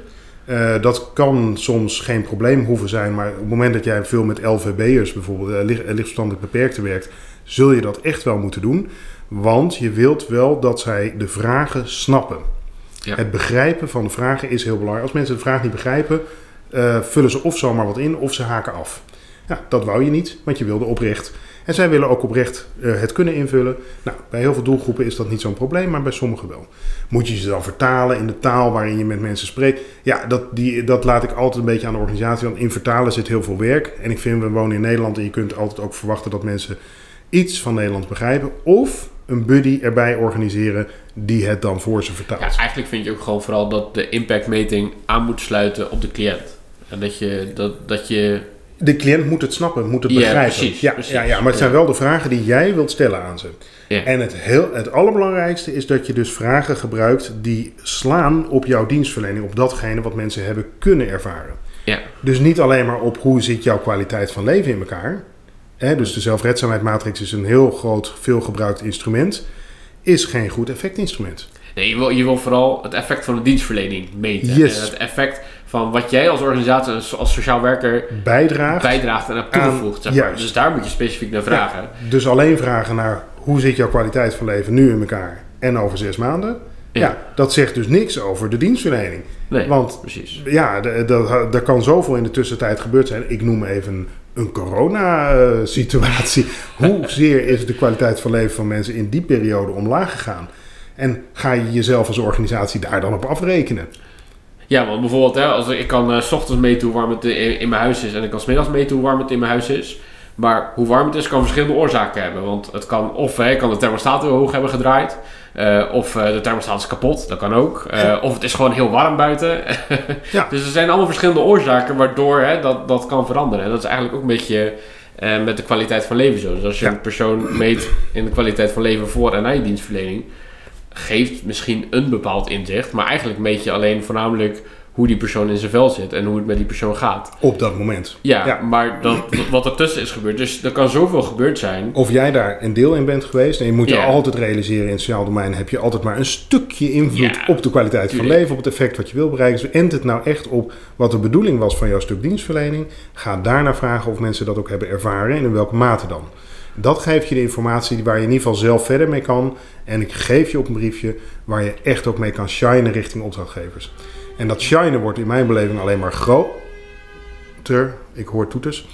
Eh, dat kan soms geen probleem hoeven zijn, maar op het moment dat jij veel met LVB'ers bijvoorbeeld, eh, licht- eh, lichtverstandelijk beperkten werkt, zul je dat echt wel moeten doen. Want je wilt wel dat zij de vragen snappen. Ja. Het begrijpen van de vragen is heel belangrijk. Als mensen de vraag niet begrijpen, eh, vullen ze of zomaar wat in of ze haken af. Ja, dat wou je niet, want je wilde oprecht. En zij willen ook oprecht eh, het kunnen invullen. Nou, bij heel veel doelgroepen is dat niet zo'n probleem, maar bij sommigen wel. Moet je ze dan vertalen in de taal waarin je met mensen spreekt? Ja, dat, die, dat laat ik altijd een beetje aan de organisatie. Want in vertalen zit heel veel werk. En ik vind, we wonen in Nederland en je kunt altijd ook verwachten dat mensen iets van Nederlands begrijpen. Of een buddy erbij organiseren die het dan voor ze vertaalt. Ja, eigenlijk vind je ook gewoon vooral dat de impactmeting aan moet sluiten op de cliënt. En dat je, dat, dat je De cliënt moet het snappen, moet het Ja, begrijpen. precies, ja, precies. Ja, ja, maar het zijn wel de vragen die jij wilt stellen aan ze. Ja. En het, heel, het allerbelangrijkste is dat je dus vragen gebruikt die slaan op jouw dienstverlening, op datgene wat mensen hebben kunnen ervaren. Ja. Dus niet alleen maar op hoe zit jouw kwaliteit van leven in elkaar. Hè, dus de zelfredzaamheidsmatrix is een heel groot, veelgebruikt instrument. Is geen goed effectinstrument. Nee, je wil, je wil vooral het effect van de dienstverlening meten. Yes. En het effect van wat jij als organisatie, als, sociaal werker, Bijdraagt. bijdraagt en hebt toegevoegd. Zeg maar. Dus daar moet je specifiek naar vragen. Dus alleen vragen naar hoe zit jouw kwaliteit van leven nu in elkaar en over zes maanden. Ja, Ja. dat zegt dus niks over de dienstverlening. Nee, Want precies. ja, er kan zoveel in de tussentijd gebeurd zijn. Ik noem even een corona-situatie. [LAUGHS] Hoezeer is de kwaliteit van leven van mensen in die periode omlaag gegaan? En ga je jezelf als organisatie daar dan op afrekenen? Ja, want bijvoorbeeld, hè, als ik, kan eh, s ochtends meten hoe warm het in, in mijn huis is en ik kan 's middags meten hoe warm het in mijn huis is. Maar hoe warm het is kan verschillende oorzaken hebben. Want het kan, of hè, kan de thermostaat heel hoog hebben gedraaid. eh, of eh, de thermostaat is kapot, dat kan ook. Ja. Of het is gewoon heel warm buiten. Ja. [LAUGHS] Dus er zijn allemaal verschillende oorzaken waardoor hè, dat, dat kan veranderen. En dat is eigenlijk ook een beetje met de kwaliteit van leven zo. Dus als je Ja. een persoon meet in de kwaliteit van leven voor en na je dienstverlening, geeft misschien een bepaald inzicht. Maar eigenlijk meet je alleen voornamelijk hoe die persoon in zijn vel zit en hoe het met die persoon gaat. Op dat moment. Ja, Ja. maar dat, wat ertussen is gebeurd. Dus er kan zoveel gebeurd zijn. Of jij daar een deel in bent geweest. En je moet je altijd realiseren in het sociaal domein heb je altijd maar een stukje invloed Ja, op de kwaliteit van leven, op het effect wat je wil bereiken. Dus ent het nou echt op wat de bedoeling was van jouw stuk dienstverlening. Ga daarna vragen of mensen dat ook hebben ervaren en in welke mate dan. Dat geeft je de informatie waar je in ieder geval zelf verder mee kan. En ik geef je op een briefje waar je echt ook mee kan shinen richting opdrachtgevers. En dat shinen wordt in mijn beleving alleen maar groter. Ik hoor toeters.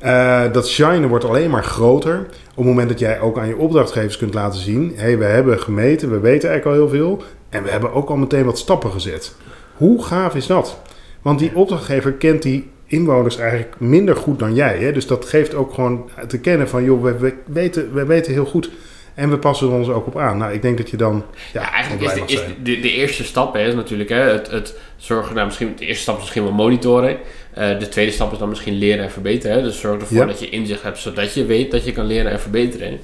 Eh, dat shinen wordt alleen maar groter op het moment dat jij ook aan je opdrachtgevers kunt laten zien: hé, hey, we hebben gemeten, we weten eigenlijk al heel veel en we hebben ook al meteen wat stappen gezet. Hoe gaaf is dat? Want die opdrachtgever kent die inwoners eigenlijk minder goed dan jij. Hè? Dus dat geeft ook gewoon te kennen van: joh, we, we weten, we weten heel goed en we passen er ons ook op aan. Nou, ik denk dat je dan. Ja, Ja, eigenlijk is de, is de, de eerste stap hè, is natuurlijk hè, het, het zorgen, nou, misschien, de eerste stap is misschien wel monitoren. Eh, de tweede stap is dan misschien leren en verbeteren. Hè. Dus zorg ervoor Ja. dat je inzicht hebt, zodat je weet dat je kan leren en verbeteren.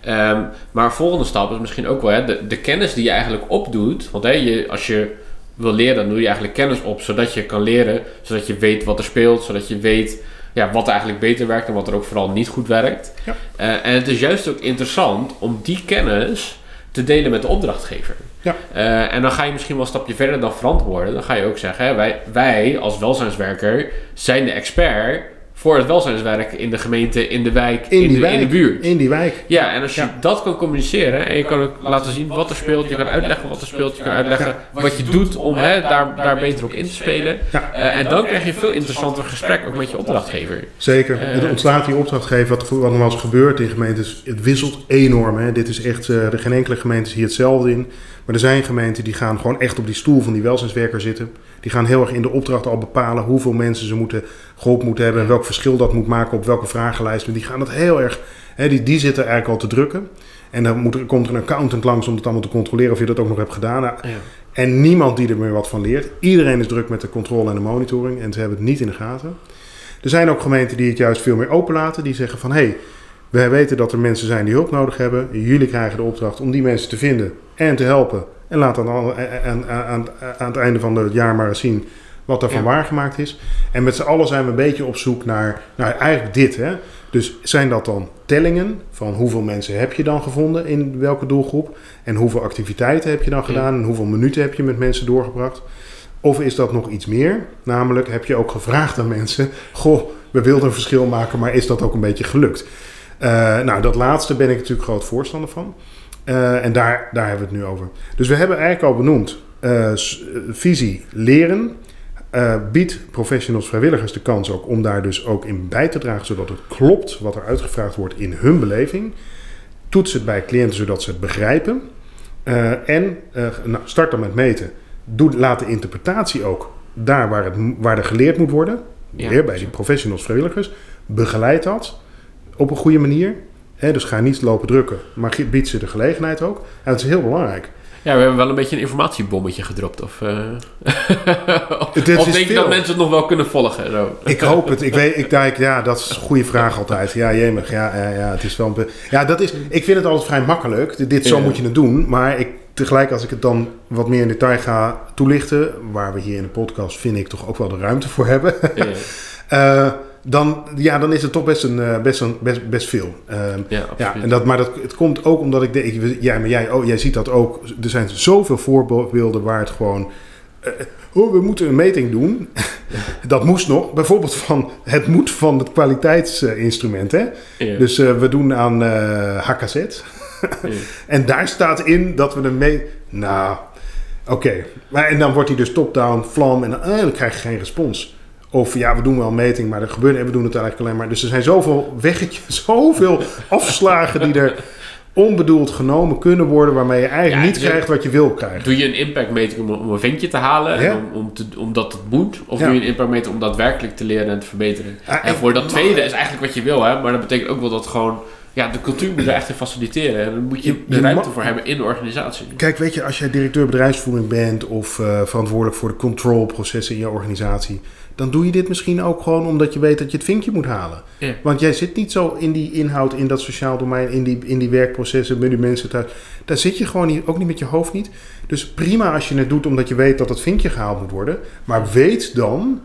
Ehm, maar volgende stap is misschien ook wel hè, de, de kennis die je eigenlijk opdoet. Want hè, je, als je wil leren, dan doe je eigenlijk kennis op, zodat je kan leren, zodat je weet wat er speelt, zodat je weet ja, wat eigenlijk beter werkt en wat er ook vooral niet goed werkt. Ja. Eh, en het is juist ook interessant om die kennis te delen met de opdrachtgever. Ja. Eh, en dan ga je misschien wel een stapje verder dan verantwoorden. Dan ga je ook zeggen, hè, wij, wij als welzijnswerker zijn de expert voor het welzijnswerk in de gemeente, in de wijk, In, in, die de, wijk. in de buurt. In die wijk. Ja, en als je Ja. dat kan communiceren en je kan ook laten zien wat er speelt, je kan uitleggen wat er speelt, je kan uitleggen wat je doet om hè, daar, daar beter op in te spelen. Ja. Eh, en dan krijg je een veel interessanter gesprek ook met je opdrachtgever. Zeker. Eh. het ontslaat die opdrachtgever. Wat, wat nog wel eens gebeurt in gemeentes, het wisselt enorm. Hè. Dit is echt, eh, er geen enkele gemeente is hier hetzelfde in. Maar er zijn gemeenten die gaan gewoon echt op die stoel van die welzijnswerker zitten. Die gaan heel erg in de opdracht al bepalen hoeveel mensen ze moeten, geholpen moeten hebben. En welk verschil dat moet maken op welke vragenlijst. Maar die gaan dat heel erg, hè, die, die zitten eigenlijk al te drukken. En dan moet komt er een accountant langs om het allemaal te controleren of je dat ook nog hebt gedaan. Nou, Ja. en niemand die er meer wat van leert. Iedereen is druk met de controle en de monitoring en ze hebben het niet in de gaten. Er zijn ook gemeenten die het juist veel meer openlaten. Die zeggen van hé, hey, wij weten dat er mensen zijn die hulp nodig hebben. Jullie krijgen de opdracht om die mensen te vinden en te helpen. En laat dan aan, aan, aan, aan het einde van het jaar maar eens zien wat daarvan Ja. waargemaakt is. En met z'n allen zijn we een beetje op zoek naar, naar eigenlijk dit. Hè? Dus zijn dat dan tellingen van hoeveel mensen heb je dan gevonden in welke doelgroep? En hoeveel activiteiten heb je dan gedaan? En hoeveel minuten heb je met mensen doorgebracht? Of is dat nog iets meer? Namelijk, heb je ook gevraagd aan mensen: Goh, we wilden een verschil maken, maar is dat ook een beetje gelukt? Eh, nou, dat laatste ben ik natuurlijk groot voorstander van. Eh, en daar, daar hebben we het nu over. Dus we hebben eigenlijk al benoemd: eh, eh, visie leren. eh, biedt professionals, vrijwilligers de kans ook om daar dus ook in bij te dragen, zodat het klopt wat er uitgevraagd wordt in hun beleving. Toets het bij cliënten zodat ze het begrijpen. En nou, start dan met meten. Doe, laat de interpretatie ook daar waar, het, waar er geleerd moet worden. Ja, Weer bij die professionals, vrijwilligers. Begeleid dat op een goede manier. Dus ga niet lopen drukken, maar bied ze de gelegenheid ook. En dat is heel belangrijk. Ja, we hebben wel een beetje een informatiebommetje gedropt. Of, [LAUGHS] Het of denk je dat mensen het nog wel kunnen volgen? Zo. Ik hoop het. Ik weet, ik denk, ja, dat is een goede vraag altijd. Ja, jemig. Ja, ja, ja, het is wel een ja, dat is, ik vind het altijd vrij makkelijk. Dit, zo Ja. moet je het doen. Maar ik, tegelijk, als ik het dan wat meer in detail ga toelichten, waar we hier in de podcast, vind ik toch ook wel de ruimte voor hebben. Ja, [LAUGHS] Eh, dan, ja, dan is het toch best, een, eh, best, een, best, best veel. Ehm, ja, en dat, maar dat, het komt ook omdat ik denk, ja, maar jij, oh, jij ziet dat ook. Er zijn zoveel voorbeelden waar het gewoon. eh, oh, we moeten een meting doen. dat moest nog. Bijvoorbeeld van het moet van het kwaliteitsinstrument. Hè? Ja. Dus eh, we doen aan eh, HKZ. Ja. [LAUGHS] En daar staat in dat we een mee. Nou, oké. Maar En dan wordt hij dus top-down, vlam. En dan, dan krijg je geen respons. Of ja, we doen wel een meting, maar er gebeurt en we doen het eigenlijk alleen maar. Dus er zijn zoveel weggetjes, [LAUGHS] zoveel afslagen die er onbedoeld genomen kunnen worden, waarmee je eigenlijk Ja, niet dus- krijgt wat je wil krijgen. Doe je een impactmeting om, om een ventje te halen, Ja. om, om te, omdat het moet? Of Ja. doe je een impactmeting om daadwerkelijk te leren en te verbeteren? Ja, en voor dat tweede is eigenlijk wat je wil, hè? maar dat betekent ook wel dat gewoon... Ja, de cultuur moet er echt in faciliteren. En daar moet je Je- de je ruimte voor hebben in de organisatie. Kijk, weet je, als jij directeur bedrijfsvoering bent of eh, verantwoordelijk voor de controlprocessen in je organisatie, dan doe je dit misschien ook gewoon omdat je weet dat je het vinkje moet halen. Ja. Want jij zit niet zo in die inhoud, in dat sociaal domein, in die, in die werkprocessen, met die mensen thuis. Daar zit je gewoon niet, ook niet met je hoofd niet. Dus prima als je het doet omdat je weet dat het vinkje gehaald moet worden. Maar weet dan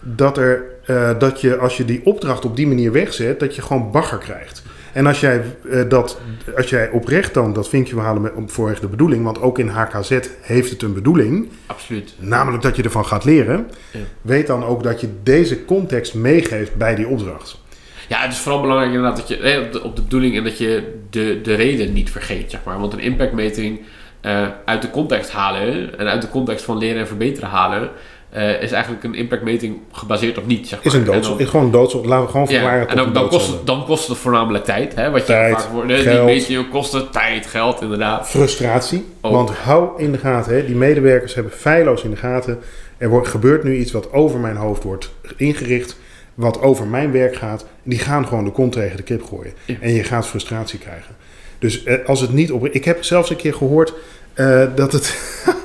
dat, er, eh, dat je als je die opdracht op die manier wegzet, dat je gewoon bagger krijgt. En als jij, eh, dat, als jij oprecht dan dat vinkje wil halen met, vanwege de bedoeling, want ook in HKZ heeft het een bedoeling, Absoluut. namelijk dat je ervan gaat leren, Ja. weet dan ook dat je deze context meegeeft bij die opdracht. Ja, het is vooral belangrijk inderdaad dat je op, de, op de bedoeling en dat je de, de reden niet vergeet, zeg maar. Want een impactmeting eh, uit de context halen en uit de context van leren en verbeteren halen, eh, is eigenlijk een impactmeting gebaseerd op niet, zeg maar. Is een En doods, dan- is gewoon laten we gewoon verklaren. Ja, en dan, dan, kost het, dan kost het voornamelijk tijd. Hè, wat je Tijd, vaak hoort. hè, Die geld. metingen kosten tijd, geld, inderdaad. Frustratie. Ook. Want hou in de gaten, hè, die medewerkers hebben feilloos in de gaten. Er wordt, gebeurt nu iets wat over mijn hoofd wordt ingericht, wat over mijn werk gaat. Die gaan gewoon de kont tegen de kip gooien. Ja. En je gaat frustratie krijgen. Dus eh, als het niet op. Ik heb zelfs een keer gehoord eh, dat het. [LAUGHS]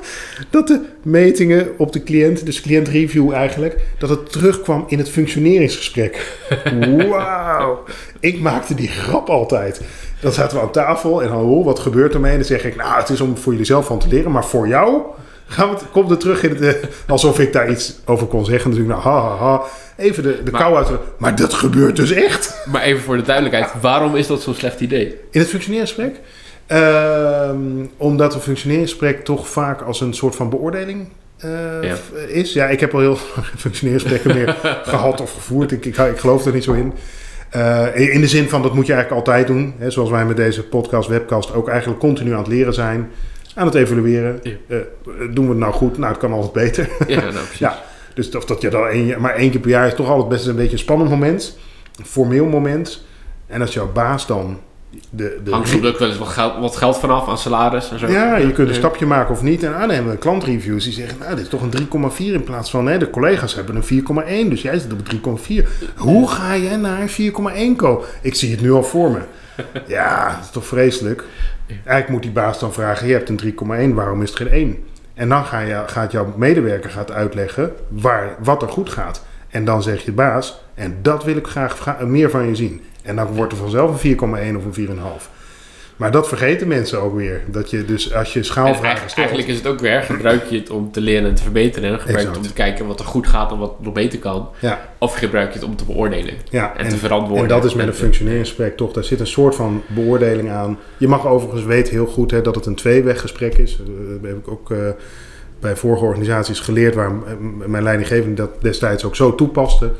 dat de metingen op de cliënt, dus cliëntreview eigenlijk, dat het terugkwam in het functioneringsgesprek. [LAUGHS] Wauw. Ik maakte die grap altijd. Dan zaten we aan tafel en dan, oh, wat gebeurt ermee? En dan zeg ik, nou, het is om voor jullie zelf van te leren, maar voor jou gaan we het, komt het terug in het, eh, alsof ik daar iets over kon zeggen. Natuurlijk, nou, ha, ha, ha. Even de, de Maar- kou uit. Maar dat gebeurt dus echt. Maar even voor de duidelijkheid, waarom is dat zo'n slecht idee? In het functioneringsgesprek? Ehm, omdat een functioneringsgesprek toch vaak als een soort van beoordeling eh, Ja. is. Ja, ik heb al heel [LAUGHS] functioneringsgesprekken meer [LAUGHS] gehad of gevoerd. Ik, ik, ik geloof er niet zo in. Eh, in de zin van, dat moet je eigenlijk altijd doen. Hè, zoals wij met deze podcast, webcast ook eigenlijk continu aan het leren zijn. Aan het evalueren. Ja. Eh, doen we het nou goed? Nou, het kan altijd beter. Ja, nou [LAUGHS] precies. Ja. Dus of dat je dan één, maar één keer per jaar is toch altijd best een beetje een spannend moment. Een formeel moment. En als jouw baas dan... De, de, Hangt soms ook wel eens wat geld, wat geld vanaf aan salaris en zo. ja, je kunt een stapje maken of niet. En ah, dan hebben we klantreviews die zeggen... nou, dit is toch een 3,4 in plaats van... Hè, de collega's hebben een 4,1, dus jij zit op een 3,4. Hoe ga jij naar een 4,1 komen? Ik zie het nu al voor me. [LAUGHS] Ja, dat is toch vreselijk. Eigenlijk moet die baas dan vragen... je hebt een 3,1, waarom is het geen 1? En dan ga je, gaat jouw medewerker gaat uitleggen waar, wat er goed gaat. En dan zeg je baas... en dat wil ik graag meer van je zien. En dan wordt er vanzelf een 4,1 of een 4,5. Maar dat vergeten mensen ook weer. Dat je dus als je En schaalvragen eigenlijk, stelt... eigenlijk is het ook weer, gebruik je het om te leren en te verbeteren. En gebruik je het om te kijken wat er goed gaat en wat nog beter kan. Ja, Of gebruik je het om te beoordelen ja. en, te verantwoorden. En dat is met een En- functioneringsgesprek toch. Daar zit een soort van beoordeling aan. Je mag overigens weten heel goed hè, dat het een tweeweggesprek is. Eh, Dat heb ik ook eh, bij vorige organisaties geleerd... waar mijn leidinggevende dat destijds ook zo toepaste.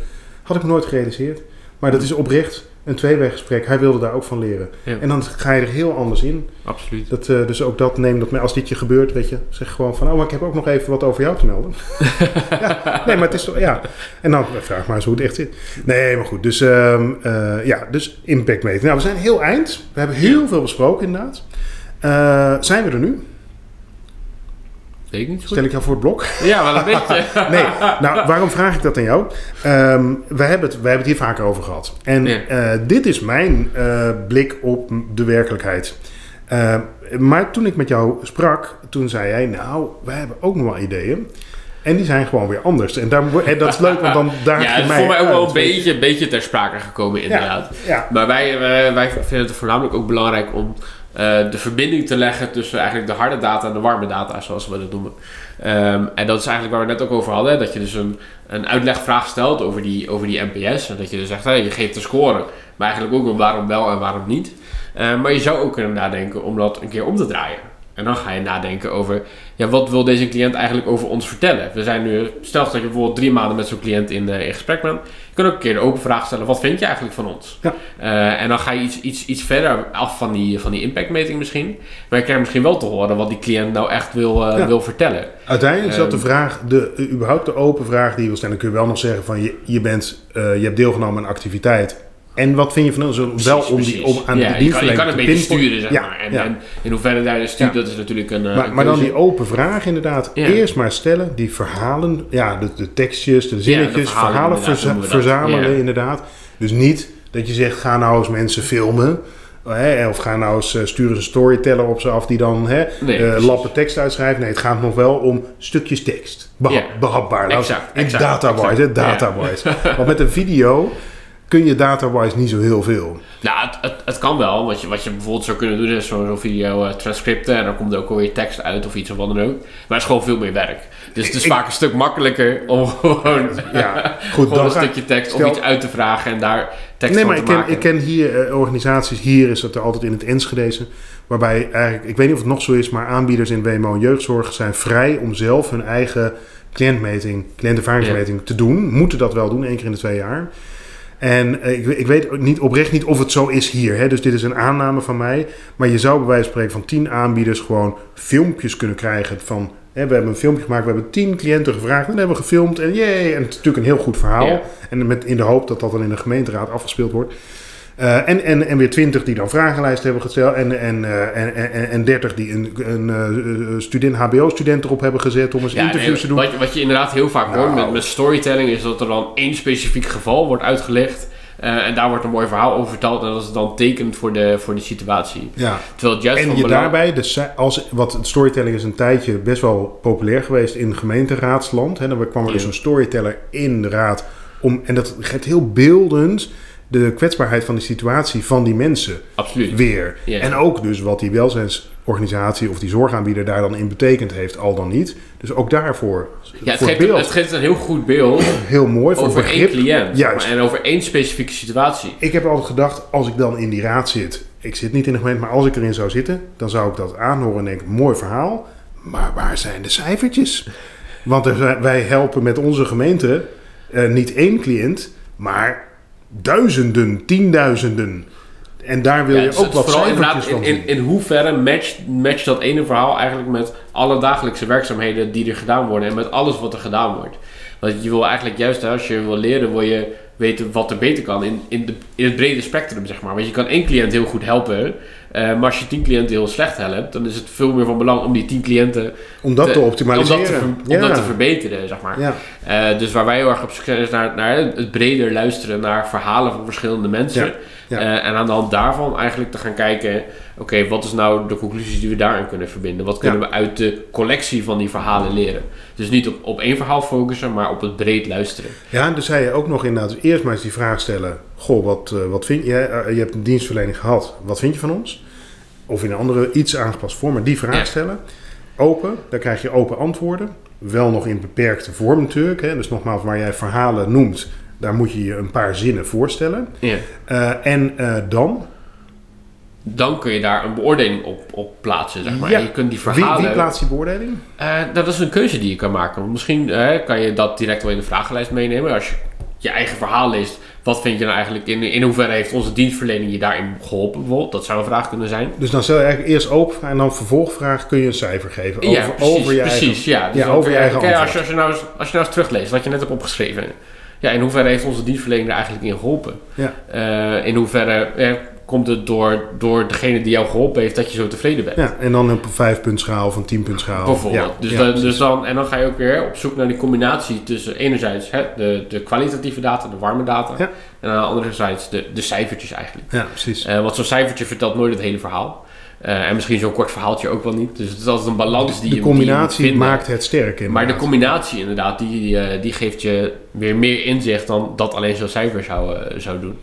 Had ik nooit gerealiseerd. Maar dat is oprecht een tweeweggesprek. Hij wilde daar ook van leren. Ja. En dan ga je er heel anders in. Absoluut. Dat, eh, dus ook dat neem dat mee. Als dit je gebeurt, weet je, zeg gewoon van... oh, maar ik heb ook nog even wat over jou te melden. [LAUGHS] ja, nee, maar het is toch... Ja. En dan vraag maar eens hoe het echt zit. Nee, maar goed. Dus, ehm, eh, ja, dus impact meten. Nou, we zijn heel eind. We hebben heel veel besproken inderdaad. Eh, zijn we er nu? Weet ik niet zo goed. Stel ik jou voor het blok? Ja, wel een beetje. [LAUGHS] Nee, nou, waarom vraag ik dat aan jou? Ehm we, hebben het, we hebben het hier vaker over gehad. En Ja. eh, dit is mijn eh, blik op de werkelijkheid. Eh, maar toen ik met jou sprak, toen zei jij, nou, wij hebben ook nog wel ideeën. En die zijn gewoon weer anders. En, daar, en dat is leuk, want dan [LAUGHS] daag ja, het is voor mij ook wel een beetje, een beetje ter sprake gekomen inderdaad. Ja, Maar wij, wij, wij vinden het voornamelijk ook belangrijk om eh, de verbinding te leggen tussen eigenlijk de harde data en de warme data, zoals we dat noemen. Ehm, en dat is eigenlijk waar we net ook over hadden. Dat je dus een, een uitlegvraag stelt over die, over die NPS. En dat je dus zegt, hey, je geeft de score. Maar eigenlijk ook een waarom wel en waarom niet. Eh, maar je zou ook kunnen nadenken om dat een keer om te draaien. En dan ga je nadenken over, ja, wat wil deze cliënt eigenlijk over ons vertellen? We zijn nu, stel dat je bijvoorbeeld drie maanden met zo'n cliënt in, eh, in gesprek bent. Je kan ook een keer de open vraag stellen, wat vind je eigenlijk van ons? Ja. Eh, en dan ga je iets, iets, iets verder af van die, van die impactmeting misschien. Maar je krijgt misschien wel te horen wat die cliënt nou echt wil, eh, Ja. wil vertellen. Uiteindelijk is dat de Ehm. vraag, de, überhaupt de open vraag die je wil stellen. Dan kun je wel nog zeggen van, je, je, bent, eh, je hebt deelgenomen aan een activiteit. En wat vind je van ons? Wel om, die, om aan ja, de je kan, je te beetje sturen, zeg Ja, maar. En, ja. en in hoeverre daar je stuurt, dat is natuurlijk een, eh, Maar, een maar dan die open vraag inderdaad. Eerst maar stellen, die verhalen, ja, de, de tekstjes, de zinnetjes, verhalen verza- verzamelen inderdaad. Dus niet dat je zegt, ga nou eens mensen filmen. Hè, of ga nou eens, eh, stuur eens een storyteller op ze af die dan hè, Nee, eh, lappen tekst uitschrijft. Nee, het gaat nog wel om stukjes tekst. Behap. Behapbaar. Exact, exact, data-wise, data-wise. [LAUGHS] Want met een video kun je data-wise niet zo heel veel. Nou, het, het, het kan wel. Wat je, wat je bijvoorbeeld zou kunnen doen is zo'n video eh, transcripten. En dan komt er ook alweer tekst uit of iets of wat dan ook. Maar het is gewoon veel meer werk. Dus het is Ik- vaak een stuk makkelijker om [LAUGHS] gewoon, Ja, goed, gewoon een ga- stukje tekst stel- of iets uit te vragen en daar tekst Nee, van maar te ik ken, maken. ik ken hier eh, organisaties, hier is het er altijd in het Enschedeze, waarbij eigenlijk, ik weet niet of het nog zo is, maar aanbieders in WMO en jeugdzorg zijn vrij om zelf hun eigen cliëntmeting, cliëntervaringsmeting te doen. Moeten dat wel doen, één keer in de twee jaar. En eh, ik, ik weet niet, oprecht niet of het zo is hier. Hè? Dus dit is een aanname van mij. Maar je zou bij wijze van spreken van tien aanbieders gewoon filmpjes kunnen krijgen van... Hè, we hebben een filmpje gemaakt, we hebben tien cliënten gevraagd en hebben we gefilmd. En jee, en het is natuurlijk een heel goed verhaal. Ja. En met, in de hoop dat dat dan in de gemeenteraad afgespeeld wordt. Eh, en, en, en weer twintig die dan vragenlijst hebben gesteld. En, en, eh, en, en, en 30 die een, een eh, student, HBO-student erop hebben gezet om eens Ja, nee, interviews te doen. Wat, je- wat je inderdaad heel vaak Nou. hoort met, met storytelling is dat er dan één specifiek geval wordt uitgelegd. en daar wordt een mooi verhaal over verteld. En dat is dan tekenend voor de, voor de situatie. Ja. Terwijl het juist En je belang- daarbij, de, ci- als, wat storytelling is een tijdje best wel populair geweest in gemeenteraadsland. Hè, dan kwam er dus een storyteller in de raad. Om, en dat geeft heel beeldend de kwetsbaarheid van de situatie van die mensen Absoluut. weer. Ja. En ook dus wat die welzijnsorganisatie of die zorgaanbieder daar dan in betekend heeft, al dan niet. Dus ook daarvoor Ja, het geeft, het geeft een heel goed beeld [CLEARS THROAT] heel mooi voor over begrip. één cliënt. Juist. En over één specifieke situatie. Ik heb altijd gedacht, als ik dan in die raad zit, ik zit niet in de gemeente, maar als ik erin zou zitten, dan zou ik dat aanhoren en denken, mooi verhaal, maar waar zijn de cijfertjes? Want er wij helpen met onze gemeente eh, niet één cliënt, maar duizenden, tienduizenden. En daar wil Ja, je dus ook wat cijfertjes van in, in, in hoeverre matcht, matcht dat ene verhaal eigenlijk met alle dagelijkse werkzaamheden die er gedaan worden en met alles wat er gedaan wordt. Want je wil eigenlijk juist, als je wil leren, wil je weten wat er beter kan in, in, de, in het brede spectrum, zeg maar. Want je kan één cliënt heel goed helpen, maar als je tien cliënten heel slecht helpt, dan is het veel meer van belang om die tien cliënten Om dat te, optimaliseren. dat te, ver- om dat te verbeteren, zeg maar. ja. Eh, dus waar wij heel erg op zijn is naar, naar het breder luisteren naar verhalen van verschillende mensen. Ja. Eh, en aan de hand daarvan eigenlijk te gaan kijken, oké, wat is nou de conclusies die we daarin kunnen verbinden? Wat kunnen Ja. we uit de collectie van die verhalen leren? Dus niet op, op één verhaal focussen, maar op het breed luisteren. Ja, en dus zei je ook nog inderdaad eerst maar eens die vraag stellen. Goh, wat, eh, wat vind je? Eh, je hebt een dienstverlening gehad. Wat vind je van ons? Of in een andere iets aangepast vorm, maar die vraag stellen. Open, dan krijg je open antwoorden. Wel nog in beperkte vorm natuurlijk. Hè. Dus nogmaals, waar jij verhalen noemt, daar moet je je een paar zinnen voorstellen. Ja. Eh, en dan, Dan kun je daar een beoordeling op, op plaatsen, zeg maar. Ja. Je kunt die wie, verhalen... wie plaatst die beoordeling? Eh, dat is een keuze die je kan maken. Want Misschien kan je dat direct wel in de vragenlijst meenemen. Als je je eigen verhaal leest, wat vind je nou eigenlijk in, in hoeverre heeft onze dienstverlening je daarin geholpen bijvoorbeeld? Dat zou een vraag kunnen zijn. Dus dan stel je eigenlijk eerst open en dan vervolgvraag kun je een cijfer geven. Over, ja, precies. over je precies ja. Dus ja, over je eigen kijk, als, je, als, je nou eens, als je nou eens terugleest wat je net hebt opgeschreven. Ja, in hoeverre heeft onze dienstverlening er eigenlijk in geholpen? Ja. Eh, in hoeverre komt het door, door degene die jou geholpen heeft dat je zo tevreden bent? Ja, en dan een vijfpuntschaal of een tienpuntschaal. Bijvoorbeeld. Ja, dus, ja, dan, dus dan, en dan ga je ook weer op zoek naar die combinatie tussen enerzijds hè, de, de kwalitatieve data, de warme data. Ja. En aan de andere zijde de, de cijfertjes eigenlijk. Ja, precies. Eh, want zo'n cijfertje vertelt nooit het hele verhaal. Eh, en misschien zo'n kort verhaaltje ook wel niet. Dus het is altijd een balans die je de die je combinatie maakt het sterk. Maar de combinatie inderdaad, die, eh, die geeft je weer meer inzicht dan dat alleen zo'n cijfer zou, zou doen.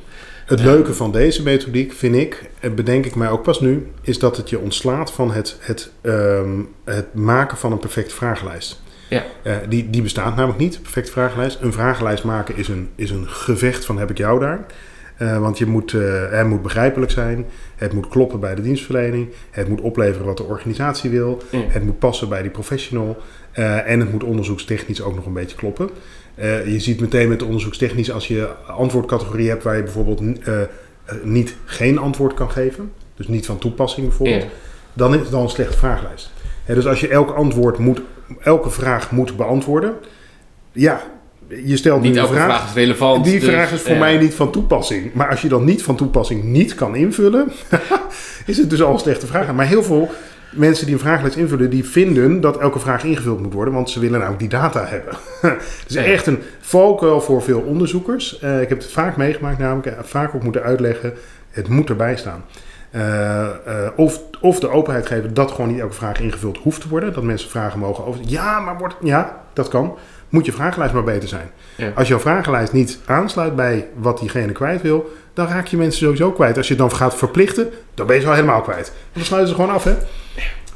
Het leuke van deze methodiek, vind ik, en bedenk ik mij ook pas nu, is dat het je ontslaat van het, het, ehm, het maken van een perfecte vragenlijst. Ja. Eh, die, die bestaat namelijk niet, een perfecte vragenlijst. Een vragenlijst maken is een, is een gevecht van heb ik jou daar. Eh, want je moet, eh, het moet begrijpelijk zijn, het moet kloppen bij de dienstverlening, het moet opleveren wat de organisatie wil, Ja. het moet passen bij die professional eh, en het moet onderzoekstechnisch ook nog een beetje kloppen. Eh, je ziet meteen met onderzoekstechnisch als je antwoordcategorie hebt waar je bijvoorbeeld eh, niet geen antwoord kan geven, dus niet van toepassing bijvoorbeeld, Ja. dan is het dan een slechte vragenlijst. Hè, dus als je elk antwoord moet, elke vraag moet beantwoorden, ja, je stelt Niet nu een elke vraag, is relevant. die dus, vraag is voor ja. mij niet van toepassing. Maar als je dan niet van toepassing niet kan invullen, [LAUGHS] is het dus al een slechte vraag. Maar heel veel mensen die een vragenlijst invullen, die vinden dat elke vraag ingevuld moet worden, want ze willen namelijk die data hebben. [LAUGHS] Het is Ja. echt een valkuil voor veel onderzoekers. Eh, ik heb het vaak meegemaakt, namelijk eh, vaak ook moeten uitleggen, het moet erbij staan. Eh, of, of de openheid geven dat gewoon niet elke vraag ingevuld hoeft te worden. Dat mensen vragen mogen over. Ja, maar wordt. Ja, dat kan. Moet je vragenlijst maar beter zijn. Ja. Als jouw vragenlijst niet aansluit bij wat diegene kwijt wil, dan raak je mensen sowieso kwijt. Als je het dan gaat verplichten, dan ben je ze al helemaal kwijt. Dan sluiten ze gewoon af, hè?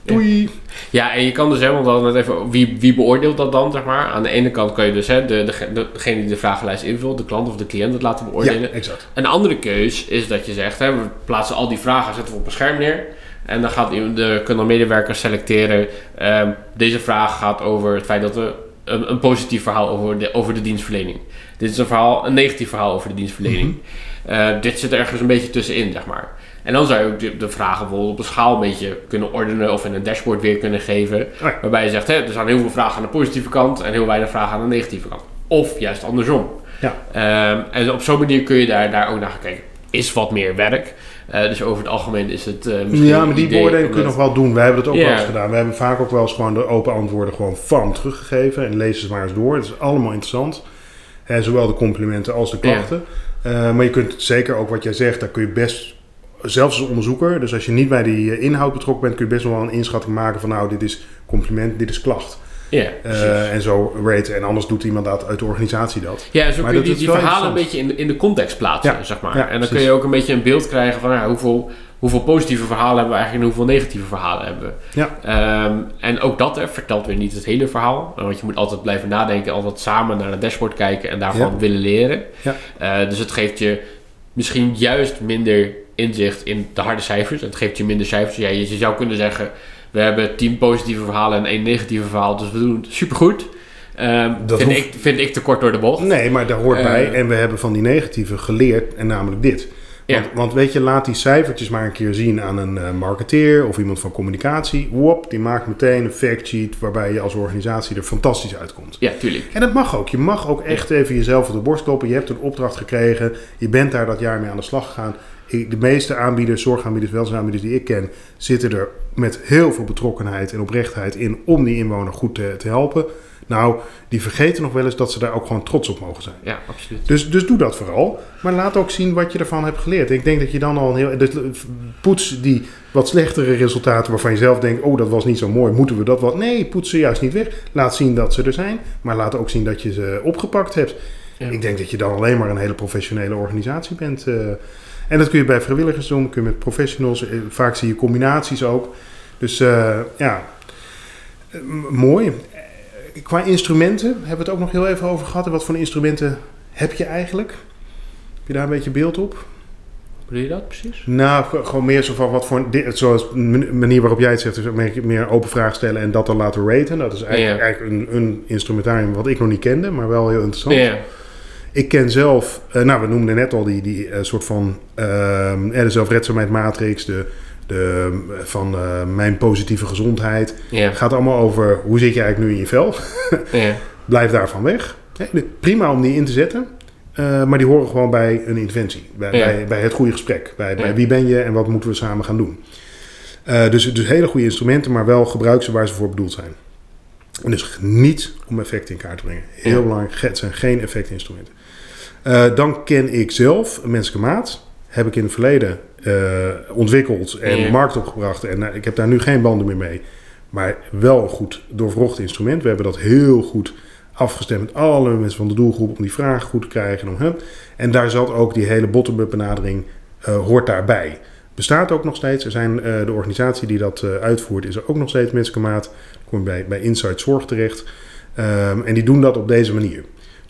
Doei. Ja, en je kan dus helemaal dan net even, wie, wie beoordeelt dat dan, zeg maar? Aan de ene kant kan je dus hè, de, de, de- degene die de vragenlijst invult, de klant of de cliënt, het laten beoordelen. Ja, exact. Een andere keus is dat je zegt, hè, we plaatsen al die vragen, zetten we op een scherm neer. En dan gaat de, kunnen medewerkers selecteren. ehm, deze vraag gaat over het feit dat we een, een positief verhaal over de, over de dienstverlening. Dit is een verhaal, een negatief verhaal over de dienstverlening. Eh, dit zit ergens een beetje tussenin, zeg maar. En dan zou je ook de, de vragen bijvoorbeeld op een schaal een beetje kunnen ordenen of in een dashboard weer kunnen geven. Oh ja. Waarbij je zegt, hè, er zijn heel veel vragen aan de positieve kant en heel weinig vragen aan de negatieve kant. Of juist andersom. Ja. Ehm, en op zo'n manier kun je daar, daar ook naar gaan kijken. Is wat meer werk. Eh, dus over het algemeen is het eh misschien Ja, maar die beoordeling kun je nog wel doen. Wij hebben dat ook wel eens gedaan. We hebben vaak ook wel eens gewoon de open antwoorden gewoon van teruggegeven. En lees ze maar eens door. Het is allemaal interessant. Zowel de complimenten als de klachten. Eh, maar je kunt zeker ook wat jij zegt, daar kun je best, zelfs als onderzoeker, dus als je niet bij die eh, inhoud betrokken bent, kun je best wel een inschatting maken van nou, dit is compliment, dit is klacht. Ja, Eh, en zo raten. En anders doet iemand dat uit de organisatie dat. Ja, zo kun je die, verhalen een beetje in de, in de context plaatsen, Ja, zeg maar. ja, en dan kun je ook een beetje een beeld krijgen van nou, hoeveel, hoeveel positieve verhalen hebben we eigenlijk en hoeveel negatieve verhalen hebben we. Ja. Ehm, en ook dat hè, vertelt weer niet het hele verhaal. Want je moet altijd blijven nadenken, altijd samen naar het dashboard kijken en daarvan Ja. willen leren. Ja. Eh, dus het geeft je misschien juist minder inzicht in de harde cijfers. Het geeft je minder cijfers. Ja, je, zou kunnen zeggen, we hebben tien positieve verhalen en één negatieve verhaal, dus we doen het supergoed. Ehm, Dat vind, hoeft- ik, vind ik te kort door de bocht. Nee, maar daar hoort Eh. bij. En we hebben van die negatieve geleerd. En namelijk dit. Ja. Want, want weet je, laat die cijfertjes maar een keer zien aan een eh, marketeer of iemand van communicatie. Wop, die maakt meteen een factsheet waarbij je als organisatie er fantastisch uitkomt. Ja, tuurlijk. En dat mag ook. Je mag ook echt even jezelf op de borst kloppen. Je hebt een opdracht gekregen. Je bent daar dat jaar mee aan de slag gegaan. De meeste aanbieders, zorgaanbieders, welzijnaanbieders die ik ken, zitten er met heel veel betrokkenheid en oprechtheid in om die inwoner goed te, te helpen. Nou, die vergeten nog wel eens dat ze daar ook gewoon trots op mogen zijn. Ja, absoluut. Dus, dus doe dat vooral. Maar laat ook zien wat je ervan hebt geleerd. Ik denk dat je dan al een heel. Dus poets die wat slechtere resultaten waarvan je zelf denkt: oh, dat was niet zo mooi, moeten we dat wat? Nee, poets ze juist niet weg. Laat zien dat ze er zijn. Maar laat ook zien dat je ze opgepakt hebt. Ja. Ik denk dat je dan alleen maar een hele professionele organisatie bent. eh. en dat kun je bij vrijwilligers doen, kun je met professionals. eh, Vaak zie je combinaties ook. Dus eh, ja, Eh, mooi. Qua instrumenten hebben we het ook nog heel even over gehad. En wat voor instrumenten heb je eigenlijk? Heb je daar een beetje beeld op? Bedoel je dat precies? Nou, gewoon meer zo van wat voor... Zoals de man- manier waarop jij het zegt, is meer, meer open vragen stellen en dat dan laten raten. Dat is eigenlijk, Ja. eigenlijk een, een instrumentarium wat ik nog niet kende, maar wel heel interessant. Ja. Ik ken zelf, eh, nou we noemden net al die, die eh, soort van eh, de zelfredzaamheid matrix, de, de, van eh, mijn positieve gezondheid. Ja. Gaat allemaal over hoe zit je eigenlijk nu in je vel. [LAUGHS] Ja. Blijf daarvan weg. Prima om die in te zetten, eh, maar die horen gewoon bij een interventie. Bij, Ja. bij, bij het goede gesprek. Bij, wie ben je en wat moeten we samen gaan doen. Eh, dus, dus hele goede instrumenten, maar wel gebruik ze waar ze voor bedoeld zijn. En dus niet om effecten in kaart te brengen. Heel belangrijk, het zijn geen effectinstrumenten. Dan ken ik zelf een menselijke maat. Heb ik in het verleden eh, ontwikkeld en Ja. markt opgebracht. En eh, ik heb daar nu geen banden meer mee. Maar wel een goed doorvrocht instrument. We hebben dat heel goed afgestemd met alle mensen van de doelgroep om die vragen goed te krijgen. Om, hè. En daar zat ook die hele bottom-up benadering, eh, hoort daarbij. Bestaat ook nog steeds. Er zijn, de organisatie die dat uitvoert is er ook nog steeds menselijke maat. Dan kom je bij, bij Insight Zorg terecht. Ehm, en die doen dat op deze manier.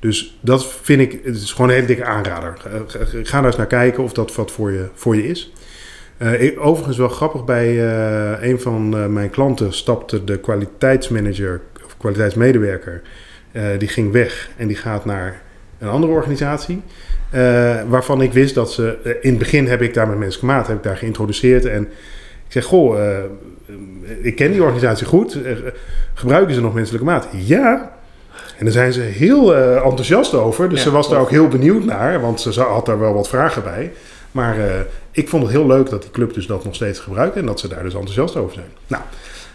Dus dat vind ik, het is gewoon een hele dikke aanrader. Ga- daar eens naar kijken of dat wat voor je, voor je is. Eh, overigens wel grappig, bij eh, een van eh, mijn klanten stapte de kwaliteitsmanager of kwaliteitsmedewerker. die ging weg en die gaat naar een andere organisatie. waarvan ik wist dat ze. in het begin heb ik daar met menselijke maat heb ik daar geïntroduceerd. En ik zeg: Goh, ik ken die organisatie goed. Gebruiken ze nog menselijke maat? Ja. En daar zijn ze heel eh, enthousiast over. Dus Ja, ze was daar ook heel benieuwd naar, want ze had daar wel wat vragen bij. Maar eh, ik vond het heel leuk dat die club dus dat nog steeds gebruikt en dat ze daar dus enthousiast over zijn. Nou,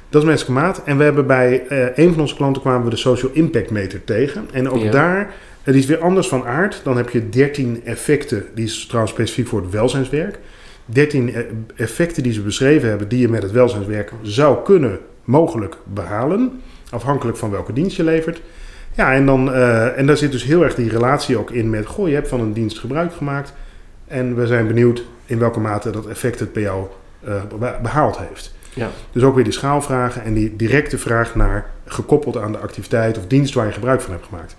dat is menselijke maat. En we hebben bij eh, een van onze klanten kwamen we de Social Impact Meter tegen. En ook Ja. daar, het is weer anders van aard. Dan heb je 13 effecten, die is trouwens specifiek voor het welzijnswerk. 13 eh, effecten die ze beschreven hebben, die je met het welzijnswerk zou kunnen mogelijk behalen. Afhankelijk van welke dienst je levert. Ja, en, dan, eh, en daar zit dus heel erg die relatie ook in met... Goh, je hebt van een dienst gebruik gemaakt. En we zijn benieuwd in welke mate dat effect het bij jou eh, be- behaald heeft. Ja. Dus ook weer die schaalvragen en die directe vraag naar... gekoppeld aan de activiteit of dienst waar je gebruik van hebt gemaakt.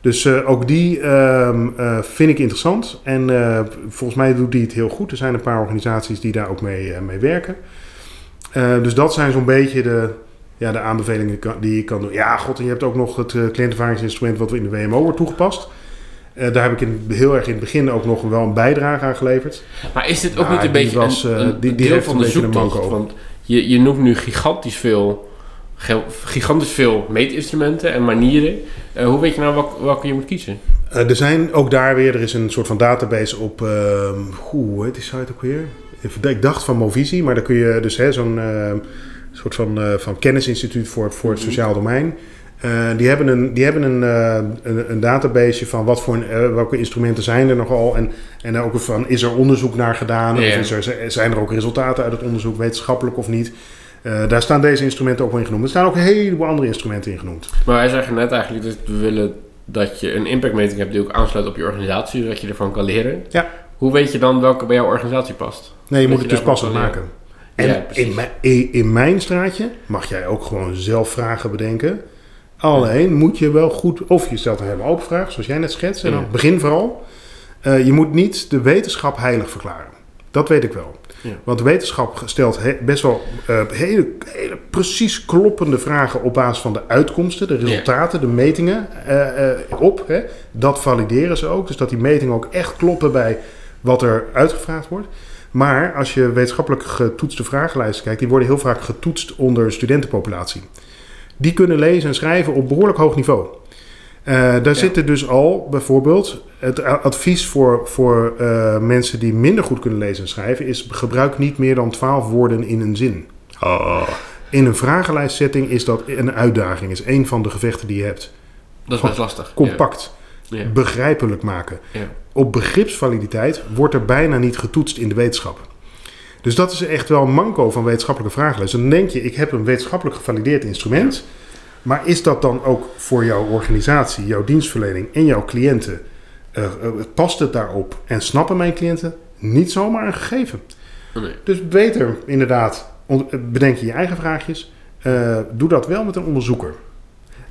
Dus eh, ook die ehm, eh, vind ik interessant. En volgens mij doet die het heel goed. Er zijn een paar organisaties die daar ook mee, mee werken. Dus dat zijn zo'n beetje de, ja, de aanbevelingen kan- die je kan doen. Ja, god, en je hebt ook nog het cliëntervaringsinstrument wat we in de WMO wordt toegepast. Eh, daar heb ik in, heel erg in het begin ook nog wel een bijdrage aan geleverd. Maar is dit ook niet een beetje was, een, eh, een die- deel heeft van een de een zoektocht? Want je, je noemt nu gigantisch veel, gigantisch veel meetinstrumenten en manieren. Eh, hoe weet je nou welk- welke je moet kiezen? Eh, er zijn ook daar weer, er is een soort van database op, ehm hoe heet die site ook weer? Ik dacht van Movisie, maar daar kun je dus hè, zo'n ehm, soort van, eh, van kennisinstituut voor, het- voor het Mhm. sociaal domein. Eh, die hebben, een, die hebben een, eh, een, een database van wat voor, een, welke instrumenten zijn er nogal. En, en ook van, is er onderzoek naar gedaan? Ja. Of is er, zijn er ook resultaten uit het onderzoek, wetenschappelijk of niet? Daar staan deze instrumenten ook wel in genoemd. Er staan ook een heleboel andere instrumenten in genoemd. Maar wij zeggen net eigenlijk dat we willen dat je een impactmeting hebt die ook aansluit op je organisatie, zodat je ervan kan leren. Ja. Hoe weet je dan welke bij jouw organisatie past? Nee, je Dat moet je het dus passend maken. En Ja, in, mijn, in- mijn straatje mag jij ook gewoon zelf vragen bedenken. Alleen moet je wel goed, of je stelt een hele open vraag, zoals jij net schetst. En dan begin vooral. Eh, je moet niet de wetenschap heilig verklaren. Dat weet ik wel. Ja. Want wetenschap stelt he- best wel eh, hele, hele precies kloppende vragen op basis van de uitkomsten, de resultaten, de metingen eh, op. Hè. Dat valideren ze ook. Dus dat die metingen ook echt kloppen bij wat er uitgevraagd wordt. Maar als je wetenschappelijk getoetste vragenlijsten kijkt, die worden heel vaak getoetst onder studentenpopulatie. Die kunnen lezen en schrijven op behoorlijk hoog niveau. Eh, daar zitten dus al bijvoorbeeld het advies voor, voor eh, mensen die minder goed kunnen lezen en schrijven is gebruik niet meer dan 12 woorden in een zin. In een vragenlijstsetting is dat een uitdaging, is een van de gevechten die je hebt. Dat is best lastig. Compact, Ja. Ja. begrijpelijk maken. Ja. Op begripsvaliditeit wordt er bijna niet getoetst in de wetenschap. Dus dat is echt wel een manco van wetenschappelijke vragenlijsten. Dan denk je, ik heb een wetenschappelijk gevalideerd instrument. Maar is dat dan ook voor jouw organisatie, jouw dienstverlening en jouw cliënten? eh, eh, past het daarop? En snappen mijn cliënten niet zomaar een gegeven? Nee. Dus beter inderdaad, bedenk je je eigen vraagjes. Eh, doe dat wel met een onderzoeker.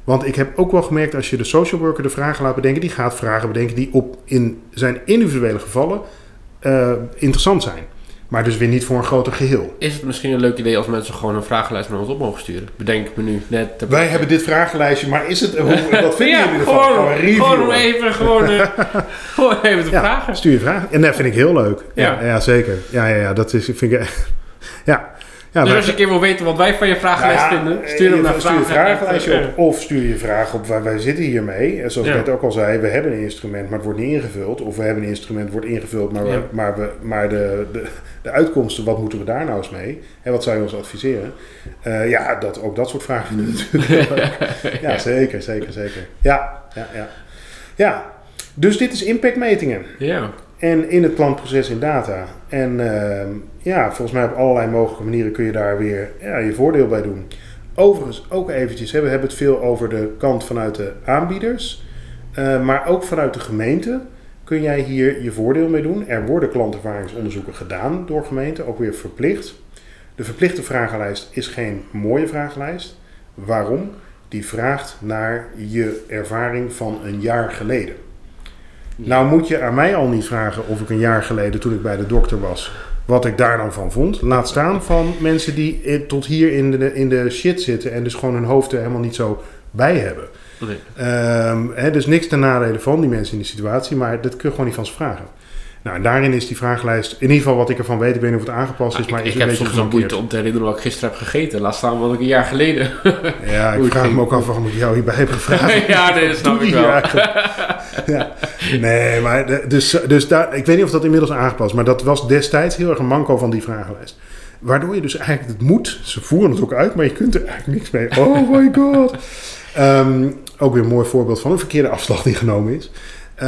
Want ik heb ook wel gemerkt, als je de social worker de vragen laat bedenken, die gaat vragen bedenken die op in zijn individuele gevallen eh, interessant zijn. Maar dus weer niet voor een groter geheel. Is het misschien een leuk idee als mensen gewoon een vragenlijst naar ons op mogen sturen? Bedenk ik me nu net. Wij hebben dit vragenlijstje, maar is het, hoe, wat vinden ja, jullie ervan? gewoon, gewoon om even, gewoon, eh, [LAUGHS] gewoon even te Ja, vragen. Stuur je vragen. En dat vind ik heel leuk. Ja, Ja. ja. zeker. Ja, ja, ja, dat is, vind ik echt... [LAUGHS] Ja, ja Dus maar- als je een keer wil weten wat wij van je vragenlijst Nou ja, vinden, stuur hem je- naar stuur je vragen. vragenlijstje op of stuur je vraag op waar wij zitten hiermee. En zoals Ja. ik net ook al zei, we hebben een instrument, maar het wordt niet ingevuld. Of we hebben een instrument, wordt ingevuld, maar, we, Ja. maar, we, maar de, de, de uitkomsten, wat moeten we daar nou eens mee? En wat zou je ons adviseren? Eh, ja, dat, ook dat soort vragen vinden we natuurlijk leuk. Ja, zeker, zeker, zeker. Ja, ja, ja. Ja, dus dit is impactmetingen. Ja, En in het klantproces in data. En ehm, ja, volgens mij op allerlei mogelijke manieren kun je daar weer ja, je voordeel bij doen. Overigens ook eventjes, we hebben het veel over de kant vanuit de aanbieders. eh, maar ook vanuit de gemeente kun jij hier je voordeel mee doen. Er worden klantervaringsonderzoeken gedaan door gemeenten, ook weer verplicht. De verplichte vragenlijst is geen mooie vragenlijst. Waarom? Die vraagt naar je ervaring van een jaar geleden. Nou moet je aan mij al niet vragen of ik een jaar geleden toen ik bij de dokter was, wat ik daar dan van vond. Laat staan van mensen die tot hier in de, in de shit zitten en dus gewoon hun hoofd er helemaal niet zo bij hebben. nee. Ehm, hè, dus niks ten nadele van die mensen in die situatie, maar dat kun je gewoon niet van ze vragen. Nou, en daarin is die vragenlijst, in ieder geval wat ik ervan weet, ik weet niet of het aangepast is, ik, maar ik is een heb beetje soms gemankeerd. moeite om te herinneren wat ik gisteren heb gegeten. Laat staan wat ik een jaar geleden. [LAUGHS] Ja, ik [LAUGHS] vraag me ook af waarom ik jou hierbij heb gevraagd. [LAUGHS] ja, nee, dat snap ik wel. ja. Nee, maar de- dus, dus daar, ik weet niet of dat inmiddels aangepast maar dat was destijds heel erg een manco van die vragenlijst. Waardoor je dus eigenlijk het moet, ze voeren het ook uit, maar je kunt er eigenlijk niks mee. Oh my god. Ehm, ook weer een mooi voorbeeld van een verkeerde afslag die genomen is. Eh,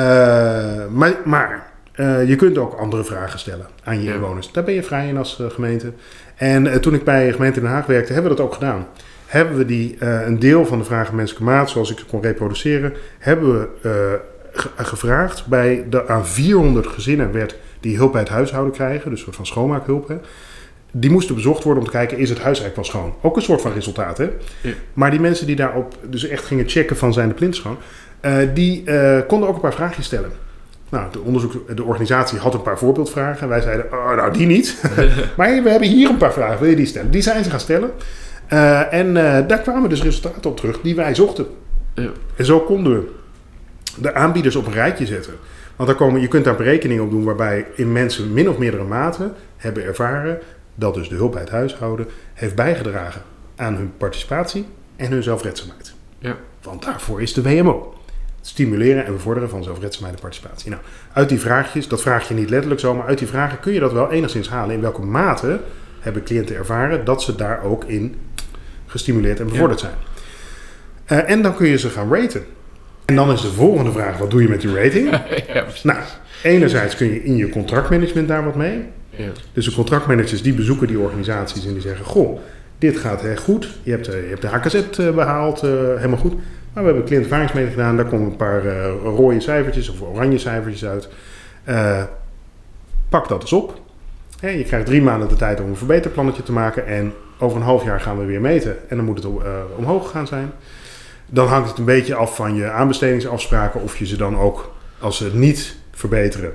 maar maar eh, je kunt ook andere vragen stellen aan je Ja. inwoners. Daar ben je vrij in als eh, gemeente. En eh, toen ik bij gemeente Den Haag werkte, hebben we dat ook gedaan. Hebben we die, een deel van de vragen menselijke maat, zoals ik ze kon reproduceren, hebben we ge- gevraagd bij de aan 400 gezinnen werd die hulp bij het huishouden krijgen, dus een soort van schoonmaakhulp. Hè. Die moesten bezocht worden om te kijken, is het huis eigenlijk wel schoon? Ook een soort van resultaat, hè? Ja. Maar die mensen die daarop dus echt gingen checken van zijn de plint schoon, die konden ook een paar vraagjes stellen. Nou, de, onderzoek, de organisatie had een paar voorbeeldvragen. En wij zeiden, oh, nou die niet. [LAUGHS] maar we hebben hier een paar vragen, wil je die stellen? Die zijn ze gaan stellen. Eh, en eh, daar kwamen dus resultaten op terug die wij zochten. Ja. En zo konden we de aanbieders op een rijtje zetten. Want daar komen, je kunt daar berekeningen op doen waarbij in mensen min of meerdere mate hebben ervaren dat dus de hulp bij het huishouden heeft bijgedragen aan hun participatie en hun zelfredzaamheid. Ja. Want daarvoor is de WMO. Stimuleren en bevorderen van zelfredzaamheid en participatie. Nou, uit die vraagjes, dat vraag je niet letterlijk zo, maar uit die vragen kun je dat wel enigszins halen. In welke mate hebben cliënten ervaren dat ze daar ook in gestimuleerd en bevorderd zijn. Eh, en dan kun je ze gaan raten. En dan is de volgende vraag, wat doe je met die rating? [LAUGHS] ja. Nou, enerzijds kun je in je contractmemanagement daar wat mee. Ja. Dus de contractmanagers die bezoeken die organisaties en die zeggen: Goh, dit gaat heel goed. Je hebt, eh, je hebt de HKZ eh, behaald, eh, helemaal goed. Maar we hebben cliëntervaringsmeting gedaan. Daar komen een paar eh, rode cijfertjes of oranje cijfertjes uit. Eh, pak dat eens op. Je krijgt drie maanden de tijd om een verbeterplannetje te maken. En over een half jaar gaan we weer meten. En dan moet het eh, omhoog gaan zijn. Dan hangt het een beetje af van je aanbestedingsafspraken. Of je ze dan ook, als ze niet verbeteren,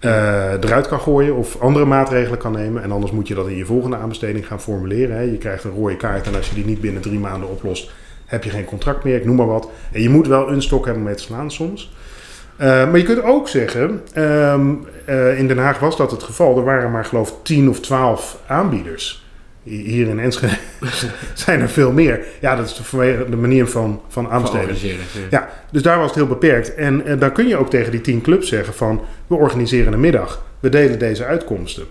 eruit kan gooien of andere maatregelen kan nemen. En anders moet je dat in je volgende aanbesteding gaan formuleren. Je krijgt een rode kaart en als je die niet binnen drie maanden oplost, heb je geen contract meer, ik noem maar wat. En je moet wel een stok hebben met slaan soms. Uh, maar je kunt ook zeggen, um, uh, in Den Haag was dat het geval, er waren maar geloof ik 10 of 12 aanbieders. Hier in Enschede [LAUGHS] zijn er veel meer. Ja, dat is vanwege de manier van, van aanbesteden. Ja. ja. dus daar was het heel beperkt. En, en dan kun je ook tegen die 10 clubs zeggen van, we organiseren een middag. We delen deze uitkomsten.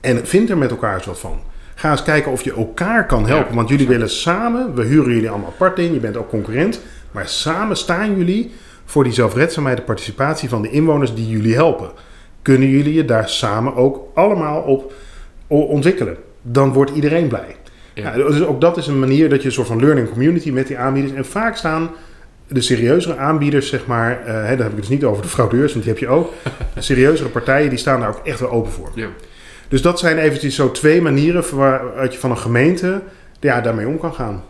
En vind er met elkaar eens wat van. Ga eens kijken of je elkaar kan helpen. want jullie willen samen, we huren jullie allemaal apart in, je bent ook concurrent. Maar samen staan jullie voor die zelfredzaamheid en participatie van de inwoners die jullie helpen. Kunnen jullie je daar samen ook allemaal op ontwikkelen? Dan wordt iedereen blij. Ja. dus ook dat is een manier dat je een soort van learning community met die aanbieders. En vaak staan de serieuzere aanbieders, zeg maar, uh, hè, daar heb ik het dus niet over de fraudeurs, want die heb je ook. [LAUGHS] De serieuzere partijen, die staan daar ook echt wel open voor. Ja. Dus dat zijn eventjes zo twee manieren waaruit je van een gemeente ja, daarmee om kan gaan.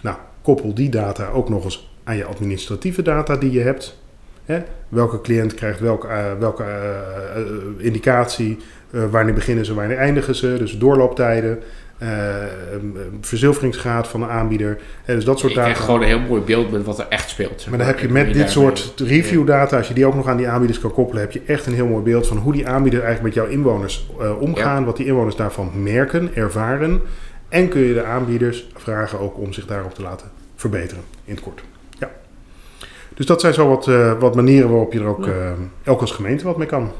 Nou, koppel die data ook nog eens aan je administratieve data die je hebt. Hè? Welke cliënt krijgt welke, uh, welke uh, indicatie, wanneer beginnen ze, wanneer eindigen ze, dus doorlooptijden. verzilveringsgraad van de aanbieder. dus dat soort je data. Je gewoon een heel mooi beeld met wat er echt speelt. maar. maar dan heb je met dit soort review data, als je die ook nog aan die aanbieders kan koppelen, heb je echt een heel mooi beeld van hoe die aanbieder eigenlijk met jouw inwoners omgaan, ja. wat die inwoners daarvan merken, ervaren. En kun je de aanbieders vragen ook om zich daarop te laten verbeteren, in het kort. Dus dat zijn zo wat, uh, wat manieren waarop je er ook, ja. uh, elk als gemeente wat mee kan.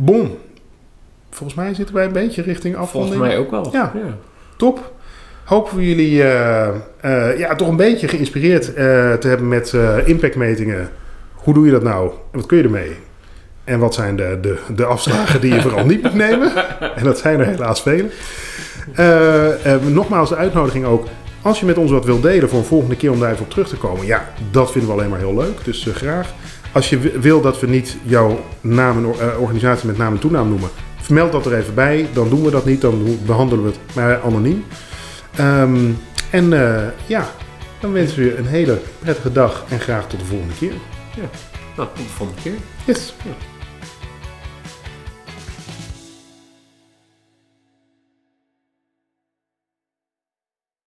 Bon. Volgens mij zitten wij een beetje richting afronding. Volgens mij ook wel. Ja, ja. top. Hopen we jullie uh, ja, toch een beetje geïnspireerd te hebben met impactmetingen. Hoe doe je dat nou? En wat kun je ermee? En wat zijn de, de, de afslagen die je vooral niet moet nemen? [LAUGHS] En dat zijn er helaas vele. nogmaals de uitnodiging ook. Als je met ons wat wilt delen voor een volgende keer om daar even op terug te komen, ja, dat vinden we alleen maar heel leuk. Dus graag. Als je wil dat we niet jouw naam en uh, organisatie met naam en toenaam noemen, vermeld dat er even bij. Dan doen we dat niet, dan behandelen we het maar anoniem. Um, en uh, ja, dan wensen we je een hele prettige dag en graag tot de volgende keer. Ja, nou, tot de volgende keer. Yes. Ja.